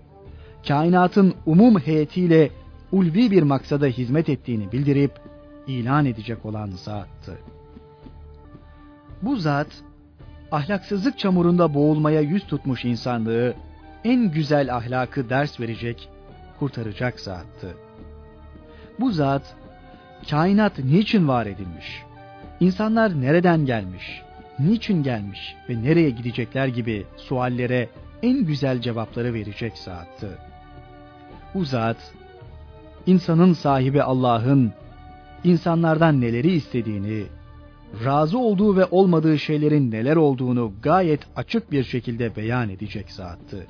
kainatın umum heyetiyle ulvi bir maksada hizmet ettiğini bildirip ilan edecek olan zattı. Bu zat, ahlaksızlık çamurunda boğulmaya yüz tutmuş insanlığı en güzel ahlakı ders verecek, kurtaracak zattı. Bu zat, kainat niçin var edilmiş, insanlar nereden gelmiş, niçin gelmiş ve nereye gidecekler gibi suallere en güzel cevapları verecek zattı. Bu zat, insanın sahibi Allah'ın insanlardan neleri istediğini, razı olduğu ve olmadığı şeylerin neler olduğunu gayet açık bir şekilde beyan edecek zattı.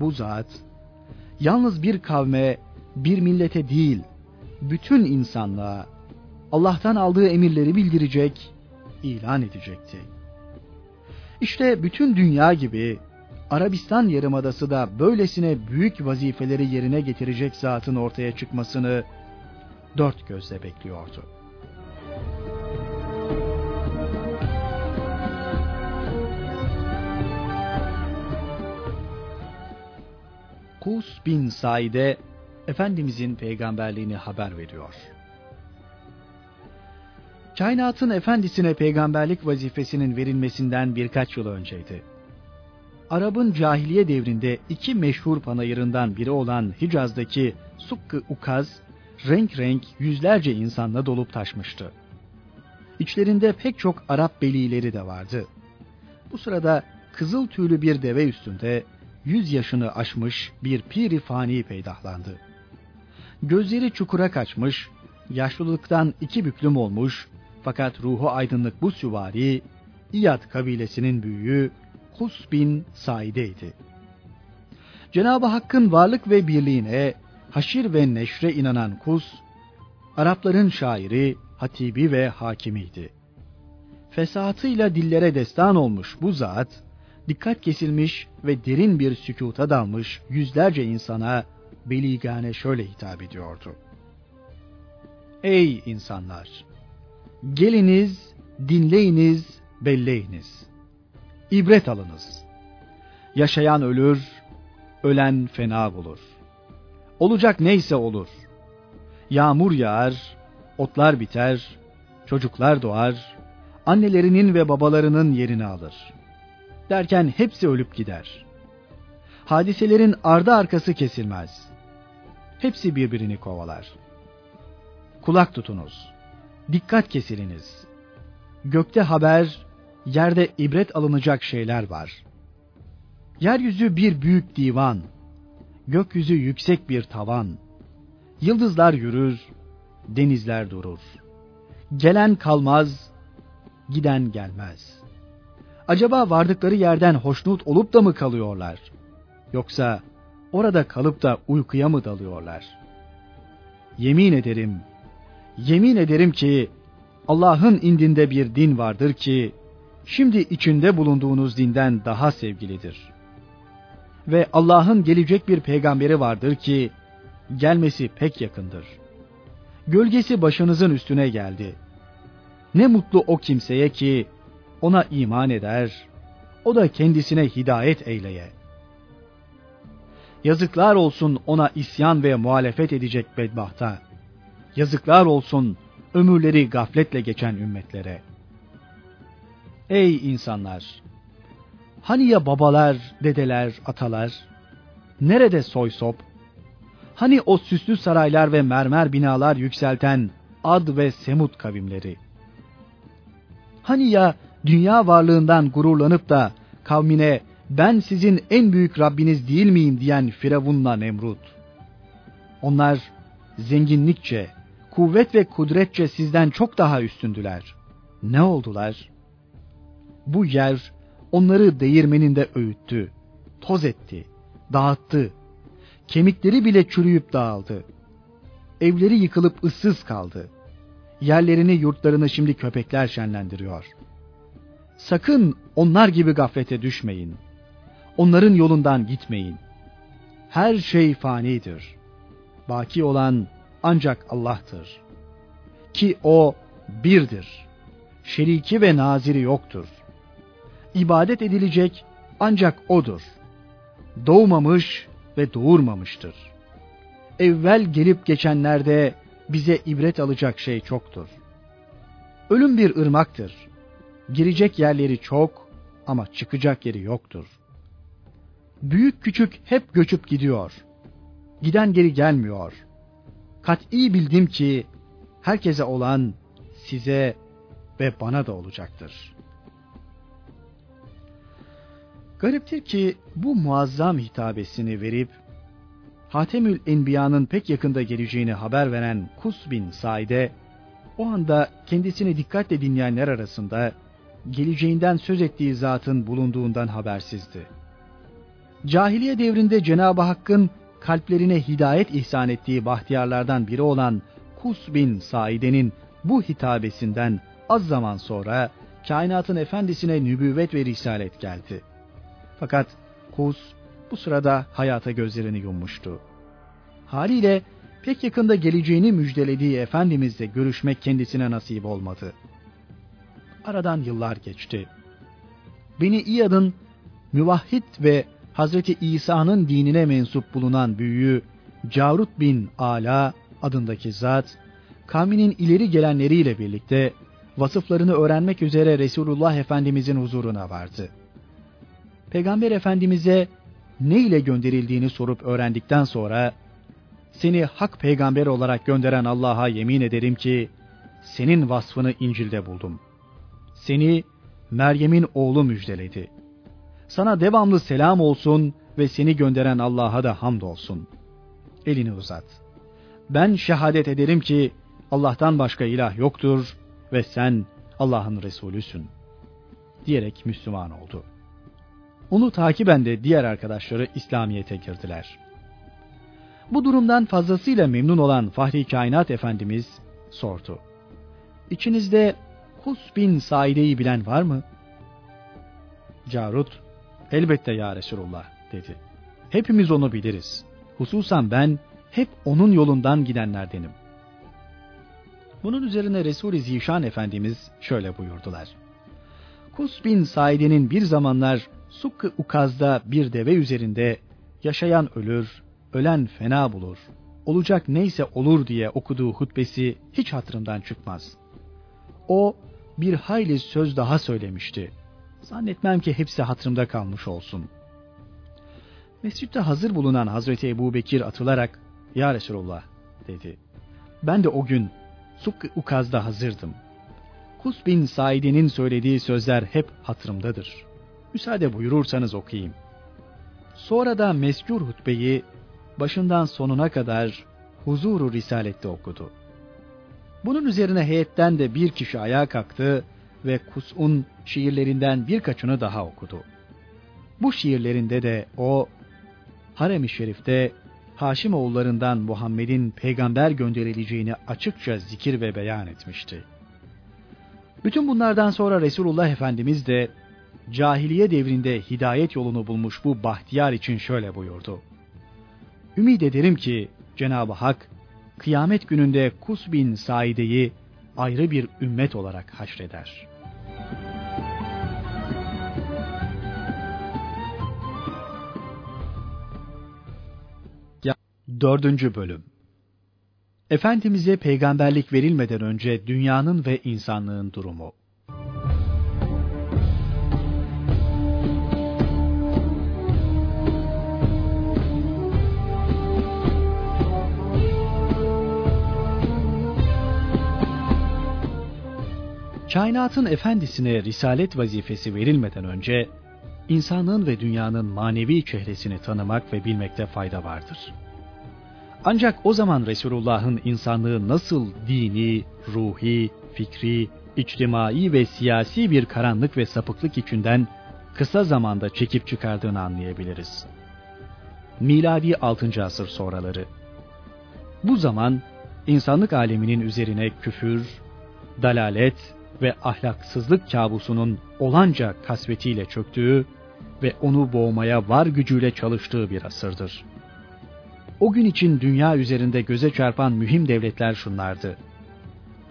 Bu zat, yalnız bir kavme, bir millete değil, bütün insanlığa Allah'tan aldığı emirleri bildirecek, ilan edecekti. İşte bütün dünya gibi Arabistan Yarımadası da böylesine büyük vazifeleri yerine getirecek zatın ortaya çıkmasını dört gözle bekliyordu. Kus bin Said'e Efendimizin peygamberliğini haber veriyor. Kainatın efendisine peygamberlik vazifesinin verilmesinden birkaç yıl önceydi. Arap'ın cahiliye devrinde iki meşhur panayırından biri olan Hicaz'daki Sukkı Ukaz, renk renk yüzlerce insanla dolup taşmıştı. İçlerinde pek çok Arap belileri de vardı. Bu sırada kızıl tüylü bir deve üstünde yüz yaşını aşmış bir piri fani peydahlandı. Gözleri çukura kaçmış, yaşlılıktan iki büklüm olmuş fakat ruhu aydınlık bu süvari, İyad kabilesinin büyüğü Kus bin Saide'ydi. Cenab-ı Hakk'ın varlık ve birliğine, haşir ve neşre inanan Kus, Arapların şairi, hatibi ve hakimiydi. Fesatıyla dillere destan olmuş bu zat, dikkat kesilmiş ve derin bir sükuta dalmış yüzlerce insana beligane şöyle hitap ediyordu. Ey insanlar! Geliniz, dinleyiniz, belleyiniz. İbret alınız. Yaşayan ölür, ölen fena bulur. Olacak neyse olur. Yağmur yağar, otlar biter, çocuklar doğar, annelerinin ve babalarının yerini alır. Derken hepsi ölüp gider. Hadiselerin ardı arkası kesilmez. Hepsi birbirini kovalar. Kulak tutunuz. Dikkat kesiliniz. Gökte haber, yerde ibret alınacak şeyler var. Yeryüzü bir büyük divan, gökyüzü yüksek bir tavan. Yıldızlar yürür, denizler durur. Gelen kalmaz, giden gelmez. Acaba vardıkları yerden hoşnut olup da mı kalıyorlar? Yoksa orada kalıp da uykuya mı dalıyorlar? Yemin ederim, yemin ederim ki Allah'ın indinde bir din vardır ki şimdi içinde bulunduğunuz dinden daha sevgilidir. Ve Allah'ın gelecek bir peygamberi vardır ki gelmesi pek yakındır. Gölgesi başınızın üstüne geldi. Ne mutlu o kimseye ki ona iman eder, o da kendisine hidayet eyleye. Yazıklar olsun ona isyan ve muhalefet edecek bedbahta. Yazıklar olsun ömürleri gafletle geçen ümmetlere. Ey insanlar! Hani ya babalar, dedeler, atalar? Nerede soy sop? Hani o süslü saraylar ve mermer binalar yükselten Ad ve Semut kavimleri? Hani ya dünya varlığından gururlanıp da kavmine ben sizin en büyük Rabbiniz değil miyim diyen Firavun'la Nemrut. Onlar zenginlikçe, kuvvet ve kudretçe sizden çok daha üstündüler. Ne oldular? Bu yer onları değirmeninde öğüttü, toz etti, dağıttı. Kemikleri bile çürüyüp dağıldı. Evleri yıkılıp ıssız kaldı. Yerlerini yurtlarını şimdi köpekler şenlendiriyor. Sakın onlar gibi gaflete düşmeyin. Onların yolundan gitmeyin. Her şey fanidir. Baki olan ancak Allah'tır. Ki O birdir. Şeriki ve naziri yoktur. İbadet edilecek ancak O'dur. Doğmamış ve doğurmamıştır. Evvel gelip geçenlerde bize ibret alacak şey çoktur. Ölüm bir ırmaktır. Girecek yerleri çok ama çıkacak yeri yoktur. Büyük küçük hep göçüp gidiyor. Giden geri gelmiyor. Kat'i bildim ki herkese olan size ve bana da olacaktır. Gariptir ki bu muazzam hitabesini verip Hatemül Enbiya'nın pek yakında geleceğini haber veren Kus bin Said'e o anda kendisini dikkatle dinleyenler arasında geleceğinden söz ettiği zatın bulunduğundan habersizdi. Cahiliye devrinde Cenab-ı Hakk'ın kalplerine hidayet ihsan ettiği bahtiyarlardan biri olan Kus bin Saide'nin bu hitabesinden az zaman sonra kainatın efendisine nübüvvet ve risalet geldi. Fakat Kus bu sırada hayata gözlerini yummuştu. Haliyle pek yakında geleceğini müjdelediği Efendimizle görüşmek kendisine nasip olmadı. Aradan yıllar geçti. Beni İyad'ın müvahhid ve Hazreti İsa'nın dinine mensup bulunan büyüğü Carut bin Ala adındaki zat, kavminin ileri gelenleriyle birlikte vasıflarını öğrenmek üzere Resulullah Efendimizin huzuruna vardı. Peygamber Efendimiz'e ne ile gönderildiğini sorup öğrendikten sonra, seni hak peygamber olarak gönderen Allah'a yemin ederim ki, senin vasfını İncil'de buldum. Seni Meryem'in oğlu müjdeledi. Sana devamlı selam olsun ve seni gönderen Allah'a da hamd olsun. Elini uzat. Ben şehadet ederim ki Allah'tan başka ilah yoktur ve sen Allah'ın Resulüsün. Diyerek Müslüman oldu. Onu takiben de diğer arkadaşları İslamiyet'e girdiler. Bu durumdan fazlasıyla memnun olan Fahri Kainat Efendimiz sordu. İçinizde Kus bin Saide'yi bilen var mı? Carut, elbette ya Resulullah dedi. Hepimiz onu biliriz. Hususan ben hep onun yolundan gidenlerdenim. Bunun üzerine Resul-i Zişan Efendimiz şöyle buyurdular. Kus bin Saide'nin bir zamanlar Sukkı Ukaz'da bir deve üzerinde yaşayan ölür, ölen fena bulur, olacak neyse olur diye okuduğu hutbesi hiç hatırımdan çıkmaz. O bir hayli söz daha söylemişti. Zannetmem ki hepsi hatırımda kalmış olsun. Mescitte hazır bulunan Hazreti Ebu Bekir atılarak, Ya Resulullah dedi. Ben de o gün Sukkı Ukaz'da hazırdım. Kus bin Said'in söylediği sözler hep hatırımdadır.'' Müsaade buyurursanız okuyayım. Sonra da mescur hutbeyi başından sonuna kadar huzuru risalette okudu. Bunun üzerine heyetten de bir kişi ayağa kalktı ve Kus'un şiirlerinden birkaçını daha okudu. Bu şiirlerinde de o, Harem-i Şerif'te Haşim oğullarından Muhammed'in peygamber gönderileceğini açıkça zikir ve beyan etmişti. Bütün bunlardan sonra Resulullah Efendimiz de cahiliye devrinde hidayet yolunu bulmuş bu bahtiyar için şöyle buyurdu. Ümid ederim ki Cenab-ı Hak kıyamet gününde Kus bin Saide'yi ayrı bir ümmet olarak haşreder. Dördüncü Bölüm Efendimiz'e peygamberlik verilmeden önce dünyanın ve insanlığın durumu Kainatın efendisine risalet vazifesi verilmeden önce insanlığın ve dünyanın manevi çehresini tanımak ve bilmekte fayda vardır. Ancak o zaman Resulullah'ın insanlığı nasıl dini, ruhi, fikri, içtimai ve siyasi bir karanlık ve sapıklık içinden kısa zamanda çekip çıkardığını anlayabiliriz. Miladi 6. asır sonraları. Bu zaman insanlık aleminin üzerine küfür, dalalet ve ahlaksızlık kabusunun olanca kasvetiyle çöktüğü ve onu boğmaya var gücüyle çalıştığı bir asırdır. O gün için dünya üzerinde göze çarpan mühim devletler şunlardı.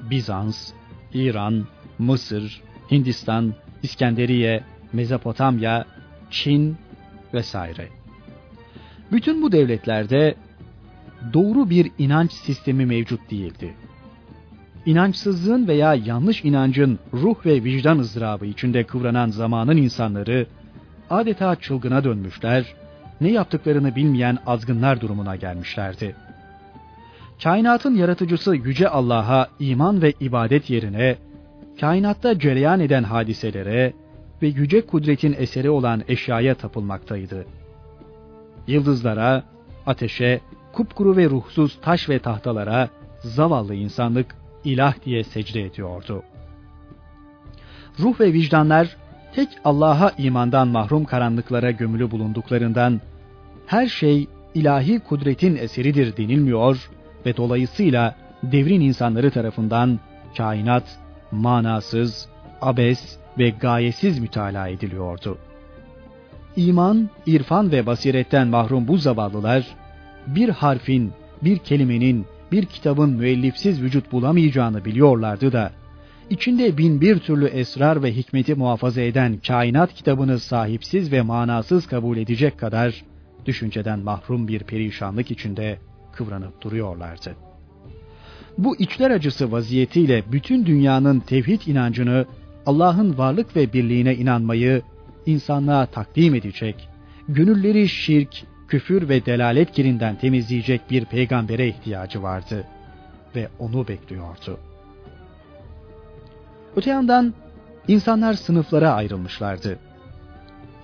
Bizans, İran, Mısır, Hindistan, İskenderiye, Mezopotamya, Çin vesaire. Bütün bu devletlerde doğru bir inanç sistemi mevcut değildi. İnançsızlığın veya yanlış inancın ruh ve vicdan ızdırabı içinde kıvranan zamanın insanları adeta çılgına dönmüşler, ne yaptıklarını bilmeyen azgınlar durumuna gelmişlerdi. Kainatın yaratıcısı Yüce Allah'a iman ve ibadet yerine, kainatta cereyan eden hadiselere ve yüce kudretin eseri olan eşyaya tapılmaktaydı. Yıldızlara, ateşe, kupkuru ve ruhsuz taş ve tahtalara zavallı insanlık ilah diye secde ediyordu. Ruh ve vicdanlar tek Allah'a imandan mahrum karanlıklara gömülü bulunduklarından her şey ilahi kudretin eseridir denilmiyor ve dolayısıyla devrin insanları tarafından kainat manasız, abes ve gayesiz mütalaa ediliyordu. İman, irfan ve basiretten mahrum bu zavallılar, bir harfin, bir kelimenin, bir kitabın müellifsiz vücut bulamayacağını biliyorlardı da, içinde bin bir türlü esrar ve hikmeti muhafaza eden kainat kitabını sahipsiz ve manasız kabul edecek kadar düşünceden mahrum bir perişanlık içinde kıvranıp duruyorlardı. Bu içler acısı vaziyetiyle bütün dünyanın tevhid inancını, Allah'ın varlık ve birliğine inanmayı insanlığa takdim edecek, gönülleri şirk, küfür ve delalet kirinden temizleyecek bir peygambere ihtiyacı vardı ve onu bekliyordu. Öte yandan insanlar sınıflara ayrılmışlardı.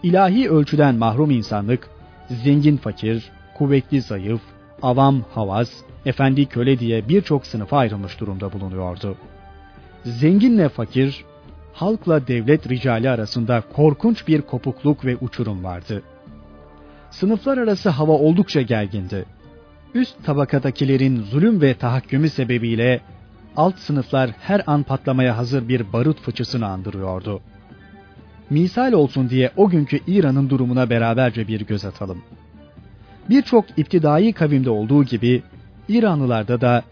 İlahi ölçüden mahrum insanlık, zengin fakir, kuvvetli zayıf, avam havas, efendi köle diye birçok sınıfa ayrılmış durumda bulunuyordu. Zenginle fakir, halkla devlet ricali arasında korkunç bir kopukluk ve uçurum vardı. Sınıflar arası hava oldukça gergindi. Üst tabakadakilerin zulüm ve tahakkümü sebebiyle alt sınıflar her an patlamaya hazır bir barut fıçısını andırıyordu. Misal olsun diye o günkü İran'ın durumuna beraberce bir göz atalım. Birçok iptidai kavimde olduğu gibi İranlılarda da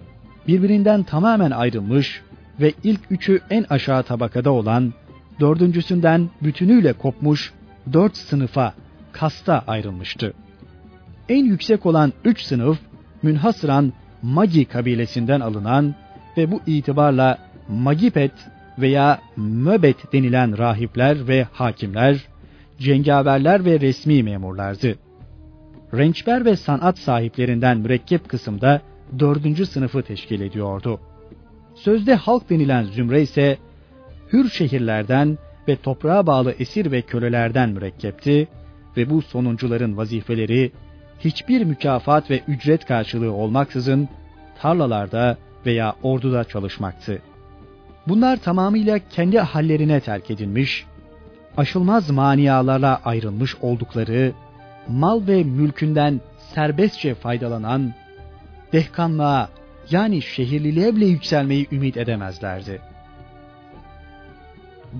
birbirinden tamamen ayrılmış ve ilk üçü en aşağı tabakada olan, dördüncüsünden bütünüyle kopmuş dört sınıfa, kasta ayrılmıştı. En yüksek olan üç sınıf, münhasıran Magi kabilesinden alınan ve bu itibarla Magipet veya Möbet denilen rahipler ve hakimler, cengaverler ve resmi memurlardı. Rençber ve sanat sahiplerinden mürekkep kısımda dördüncü sınıfı teşkil ediyordu. Sözde halk denilen zümre ise hür şehirlerden ve toprağa bağlı esir ve kölelerden mürekkepti ve bu sonuncuların vazifeleri hiçbir mükafat ve ücret karşılığı olmaksızın tarlalarda veya orduda çalışmaktı. Bunlar tamamıyla kendi hallerine terk edilmiş, aşılmaz manialarla ayrılmış oldukları, mal ve mülkünden serbestçe faydalanan, dehkanlığa yani şehirliliğe bile yükselmeyi ümit edemezlerdi.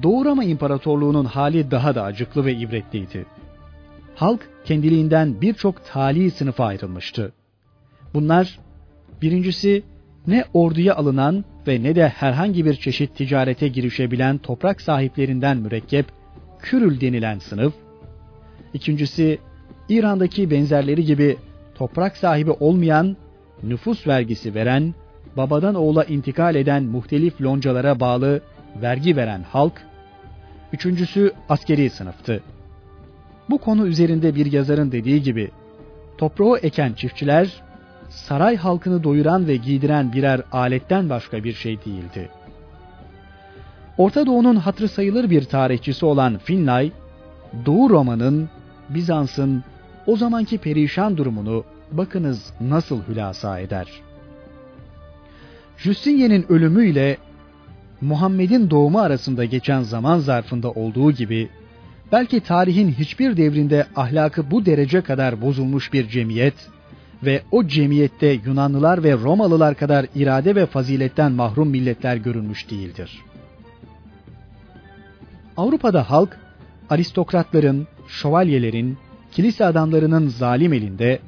Doğu Roma İmparatorluğu'nun hali daha da acıklı ve ibretliydi. Halk kendiliğinden birçok tali sınıfa ayrılmıştı. Bunlar birincisi ne orduya alınan ve ne de herhangi bir çeşit ticarete girişebilen toprak sahiplerinden mürekkep Kürül denilen sınıf, ikincisi İran'daki benzerleri gibi toprak sahibi olmayan, nüfus vergisi veren, babadan oğula intikal eden muhtelif loncalara bağlı vergi veren halk, üçüncüsü askeri sınıftı. Bu konu üzerinde bir yazarın dediği gibi, toprağı eken çiftçiler, saray halkını doyuran ve giydiren birer aletten başka bir şey değildi. Orta Doğu'nun hatırı sayılır bir tarihçisi olan Finlay, Doğu Roma'nın, Bizans'ın o zamanki perişan durumunu bakınız nasıl hülasa eder. Justinian'in ölümüyle Muhammed'in doğumu arasında geçen zaman zarfında olduğu gibi belki tarihin hiçbir devrinde ahlakı bu derece kadar bozulmuş bir cemiyet ve o cemiyette Yunanlılar ve Romalılar kadar irade ve faziletten mahrum milletler görülmüş değildir. Avrupa'da halk aristokratların, şövalyelerin, kilise adamlarının zalim elinde,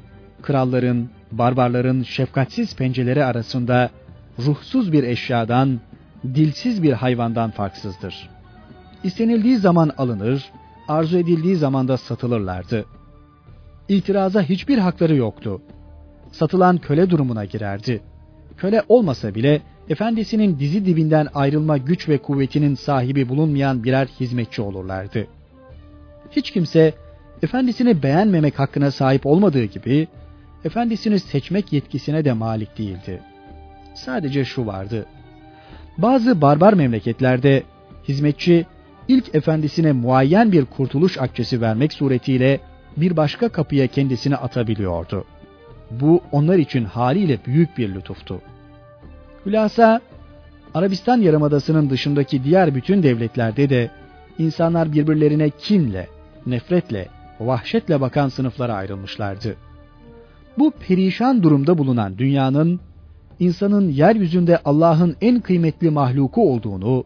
kralların, barbarların şefkatsiz pencereleri arasında ruhsuz bir eşyadan, dilsiz bir hayvandan farksızdır. İstenildiği zaman alınır, arzu edildiği zaman da satılırlardı. İtiraza hiçbir hakları yoktu. Satılan köle durumuna girerdi. Köle olmasa bile efendisinin dizi dibinden ayrılma güç ve kuvvetinin sahibi bulunmayan birer hizmetçi olurlardı. Hiç kimse efendisini beğenmemek hakkına sahip olmadığı gibi efendisini seçmek yetkisine de malik değildi. Sadece şu vardı. Bazı barbar memleketlerde hizmetçi ilk efendisine muayyen bir kurtuluş akçesi vermek suretiyle bir başka kapıya kendisini atabiliyordu. Bu onlar için haliyle büyük bir lütuftu. Hülasa Arabistan Yarımadası'nın dışındaki diğer bütün devletlerde de insanlar birbirlerine kinle, nefretle, vahşetle bakan sınıflara ayrılmışlardı. Bu perişan durumda bulunan dünyanın insanın yeryüzünde Allah'ın en kıymetli mahluku olduğunu,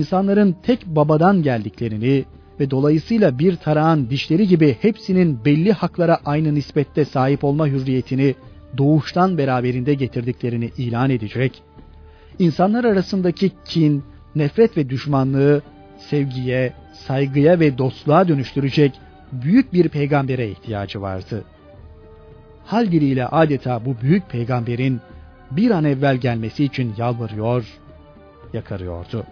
insanların tek babadan geldiklerini ve dolayısıyla bir tarağın dişleri gibi hepsinin belli haklara aynı nispette sahip olma hürriyetini doğuştan beraberinde getirdiklerini ilan edecek, insanlar arasındaki kin, nefret ve düşmanlığı sevgiye, saygıya ve dostluğa dönüştürecek büyük bir peygambere ihtiyacı vardı. Hal diliyle adeta bu büyük peygamberin bir an evvel gelmesi için yalvarıyor, yakarıyordu.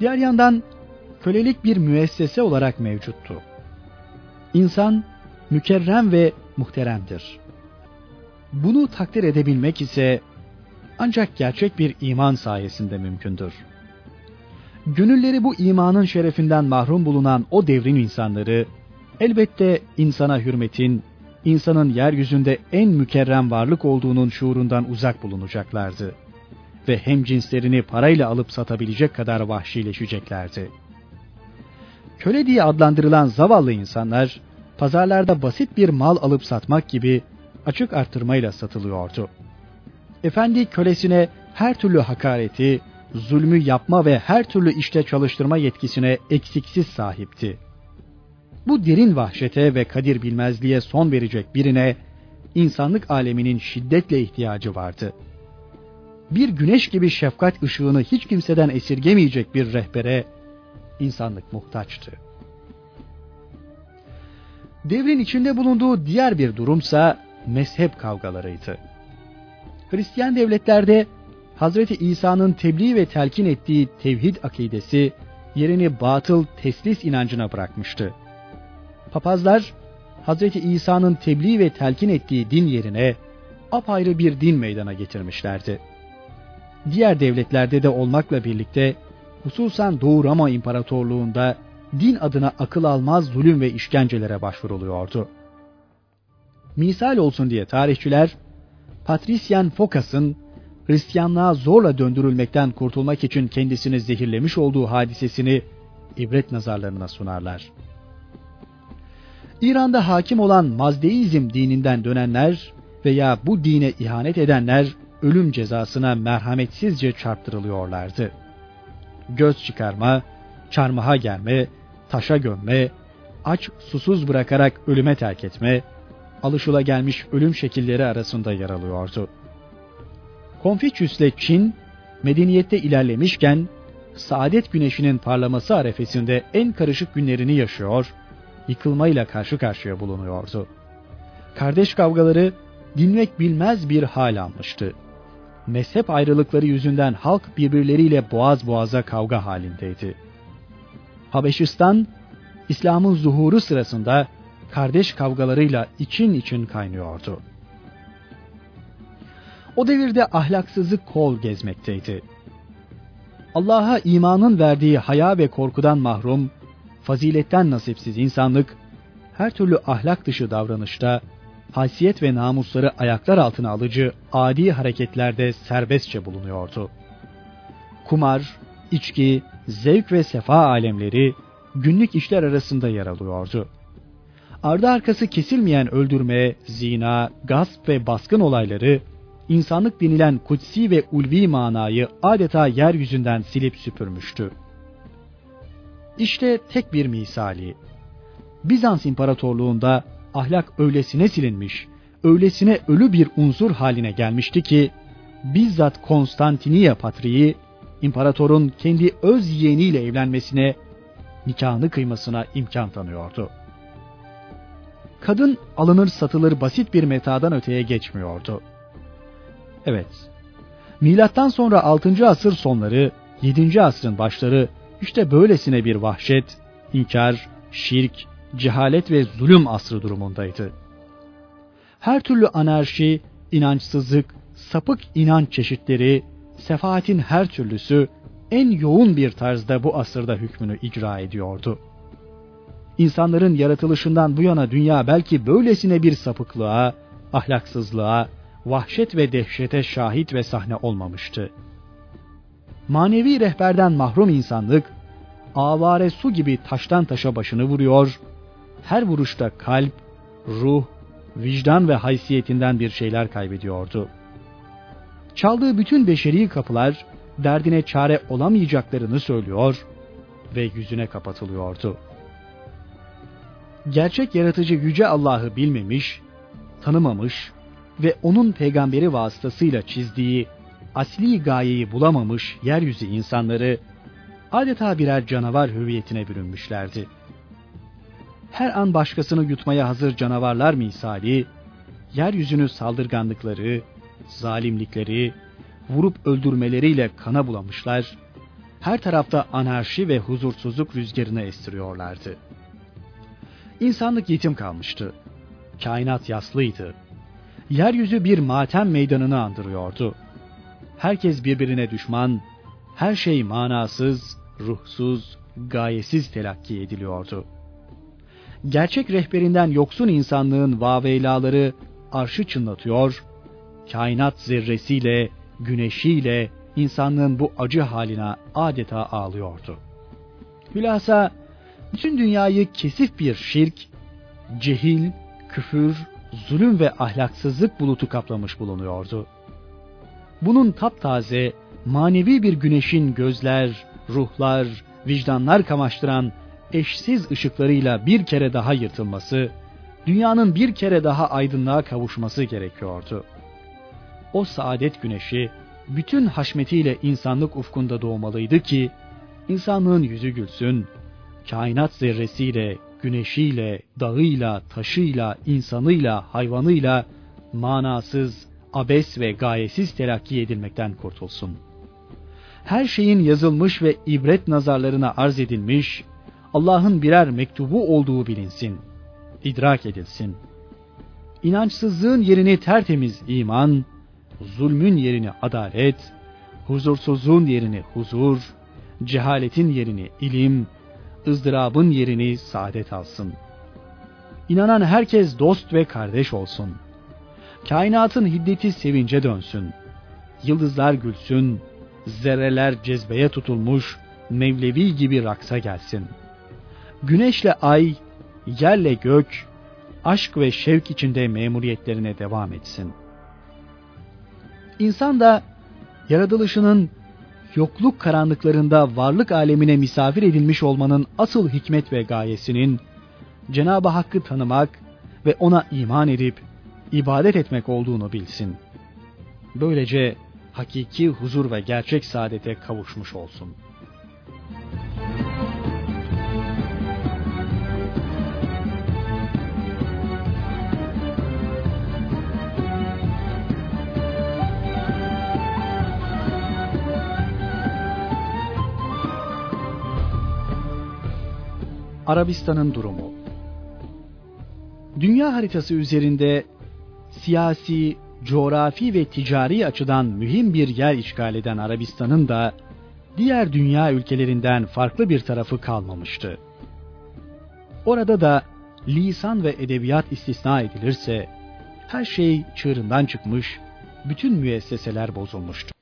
Diğer yandan kölelik bir müessese olarak mevcuttu. İnsan mükerrem ve muhteremdir. Bunu takdir edebilmek ise ancak gerçek bir iman sayesinde mümkündür. Gönülleri bu imanın şerefinden mahrum bulunan o devrin insanları elbette insana hürmetin, insanın yeryüzünde en mükerrem varlık olduğunun şuurundan uzak bulunacaklardı. Ve hem cinslerini parayla alıp satabilecek kadar vahşileşeceklerdi. Köle diye adlandırılan zavallı insanlar, pazarlarda basit bir mal alıp satmak gibi açık artırmayla satılıyordu. Efendi kölesine her türlü hakareti, zulmü yapma ve her türlü işte çalıştırma yetkisine eksiksiz sahipti bu derin vahşete ve kadir bilmezliğe son verecek birine insanlık aleminin şiddetle ihtiyacı vardı. Bir güneş gibi şefkat ışığını hiç kimseden esirgemeyecek bir rehbere insanlık muhtaçtı. Devrin içinde bulunduğu diğer bir durumsa mezhep kavgalarıydı. Hristiyan devletlerde Hazreti İsa'nın tebliğ ve telkin ettiği tevhid akidesi yerini batıl teslis inancına bırakmıştı papazlar Hz. İsa'nın tebliğ ve telkin ettiği din yerine apayrı bir din meydana getirmişlerdi. Diğer devletlerde de olmakla birlikte hususan Doğu Roma İmparatorluğu'nda din adına akıl almaz zulüm ve işkencelere başvuruluyordu. Misal olsun diye tarihçiler, Patrisyen Fokas'ın Hristiyanlığa zorla döndürülmekten kurtulmak için kendisini zehirlemiş olduğu hadisesini ibret nazarlarına sunarlar. İran'da hakim olan Mazdeizm dininden dönenler veya bu dine ihanet edenler ölüm cezasına merhametsizce çarptırılıyorlardı. Göz çıkarma, çarmıha germe, taşa gömme, aç susuz bırakarak ölüme terk etme, alışıla gelmiş ölüm şekilleri arasında yer alıyordu. Konfüçyüs'le Çin, medeniyette ilerlemişken, saadet güneşinin parlaması arefesinde en karışık günlerini yaşıyor yıkılmayla karşı karşıya bulunuyordu. Kardeş kavgaları dinmek bilmez bir hal almıştı. Mezhep ayrılıkları yüzünden halk birbirleriyle boğaz boğaza kavga halindeydi. Habeşistan, İslam'ın zuhuru sırasında kardeş kavgalarıyla için için kaynıyordu. O devirde ahlaksızlık kol gezmekteydi. Allah'a imanın verdiği haya ve korkudan mahrum, faziletten nasipsiz insanlık, her türlü ahlak dışı davranışta, haysiyet ve namusları ayaklar altına alıcı adi hareketlerde serbestçe bulunuyordu. Kumar, içki, zevk ve sefa alemleri günlük işler arasında yer alıyordu. Ardı arkası kesilmeyen öldürme, zina, gasp ve baskın olayları insanlık denilen kutsi ve ulvi manayı adeta yeryüzünden silip süpürmüştü. İşte tek bir misali. Bizans İmparatorluğunda ahlak öylesine silinmiş, öylesine ölü bir unsur haline gelmişti ki, bizzat Konstantiniye Patriği, imparatorun kendi öz yeğeniyle evlenmesine, nikahını kıymasına imkan tanıyordu. Kadın alınır satılır basit bir metadan öteye geçmiyordu. Evet, milattan sonra 6. asır sonları, 7. asrın başları işte böylesine bir vahşet, inkar, şirk, cehalet ve zulüm asrı durumundaydı. Her türlü anarşi, inançsızlık, sapık inanç çeşitleri, sefaatin her türlüsü en yoğun bir tarzda bu asırda hükmünü icra ediyordu. İnsanların yaratılışından bu yana dünya belki böylesine bir sapıklığa, ahlaksızlığa, vahşet ve dehşete şahit ve sahne olmamıştı. Manevi rehberden mahrum insanlık, avare su gibi taştan taşa başını vuruyor, her vuruşta kalp, ruh, vicdan ve haysiyetinden bir şeyler kaybediyordu. Çaldığı bütün beşeri kapılar derdine çare olamayacaklarını söylüyor ve yüzüne kapatılıyordu. Gerçek yaratıcı yüce Allah'ı bilmemiş, tanımamış ve onun peygamberi vasıtasıyla çizdiği asli gayeyi bulamamış yeryüzü insanları adeta birer canavar hüviyetine bürünmüşlerdi her an başkasını yutmaya hazır canavarlar misali, yeryüzünü saldırganlıkları, zalimlikleri, vurup öldürmeleriyle kana bulamışlar, her tarafta anarşi ve huzursuzluk rüzgarını estiriyorlardı. İnsanlık yetim kalmıştı. Kainat yaslıydı. Yeryüzü bir matem meydanını andırıyordu. Herkes birbirine düşman, her şey manasız, ruhsuz, gayesiz telakki ediliyordu.'' Gerçek rehberinden yoksun insanlığın vaveylaları arşı çınlatıyor, kainat zerresiyle, güneşiyle insanlığın bu acı haline adeta ağlıyordu. Hülasa bütün dünyayı kesif bir şirk, cehil, küfür, zulüm ve ahlaksızlık bulutu kaplamış bulunuyordu. Bunun taptaze, manevi bir güneşin gözler, ruhlar, vicdanlar kamaştıran eşsiz ışıklarıyla bir kere daha yırtılması, dünyanın bir kere daha aydınlığa kavuşması gerekiyordu. O saadet güneşi bütün haşmetiyle insanlık ufkunda doğmalıydı ki, insanlığın yüzü gülsün, kainat zerresiyle, güneşiyle, dağıyla, taşıyla, insanıyla, hayvanıyla manasız, abes ve gayesiz telakki edilmekten kurtulsun. Her şeyin yazılmış ve ibret nazarlarına arz edilmiş, Allah'ın birer mektubu olduğu bilinsin, idrak edilsin. İnançsızlığın yerini tertemiz iman, zulmün yerini adalet, huzursuzluğun yerini huzur, cehaletin yerini ilim, ızdırabın yerini saadet alsın. İnanan herkes dost ve kardeş olsun. Kainatın hiddeti sevince dönsün. Yıldızlar gülsün, zerreler cezbeye tutulmuş, Mevlevi gibi raksa gelsin.'' Güneşle ay, yerle gök, aşk ve şevk içinde memuriyetlerine devam etsin. İnsan da yaratılışının yokluk karanlıklarında varlık alemine misafir edilmiş olmanın asıl hikmet ve gayesinin Cenab-ı Hakk'ı tanımak ve ona iman edip ibadet etmek olduğunu bilsin. Böylece hakiki huzur ve gerçek saadete kavuşmuş olsun.'' Arabistan'ın durumu Dünya haritası üzerinde siyasi, coğrafi ve ticari açıdan mühim bir yer işgal eden Arabistan'ın da diğer dünya ülkelerinden farklı bir tarafı kalmamıştı. Orada da lisan ve edebiyat istisna edilirse her şey çığırından çıkmış, bütün müesseseler bozulmuştu.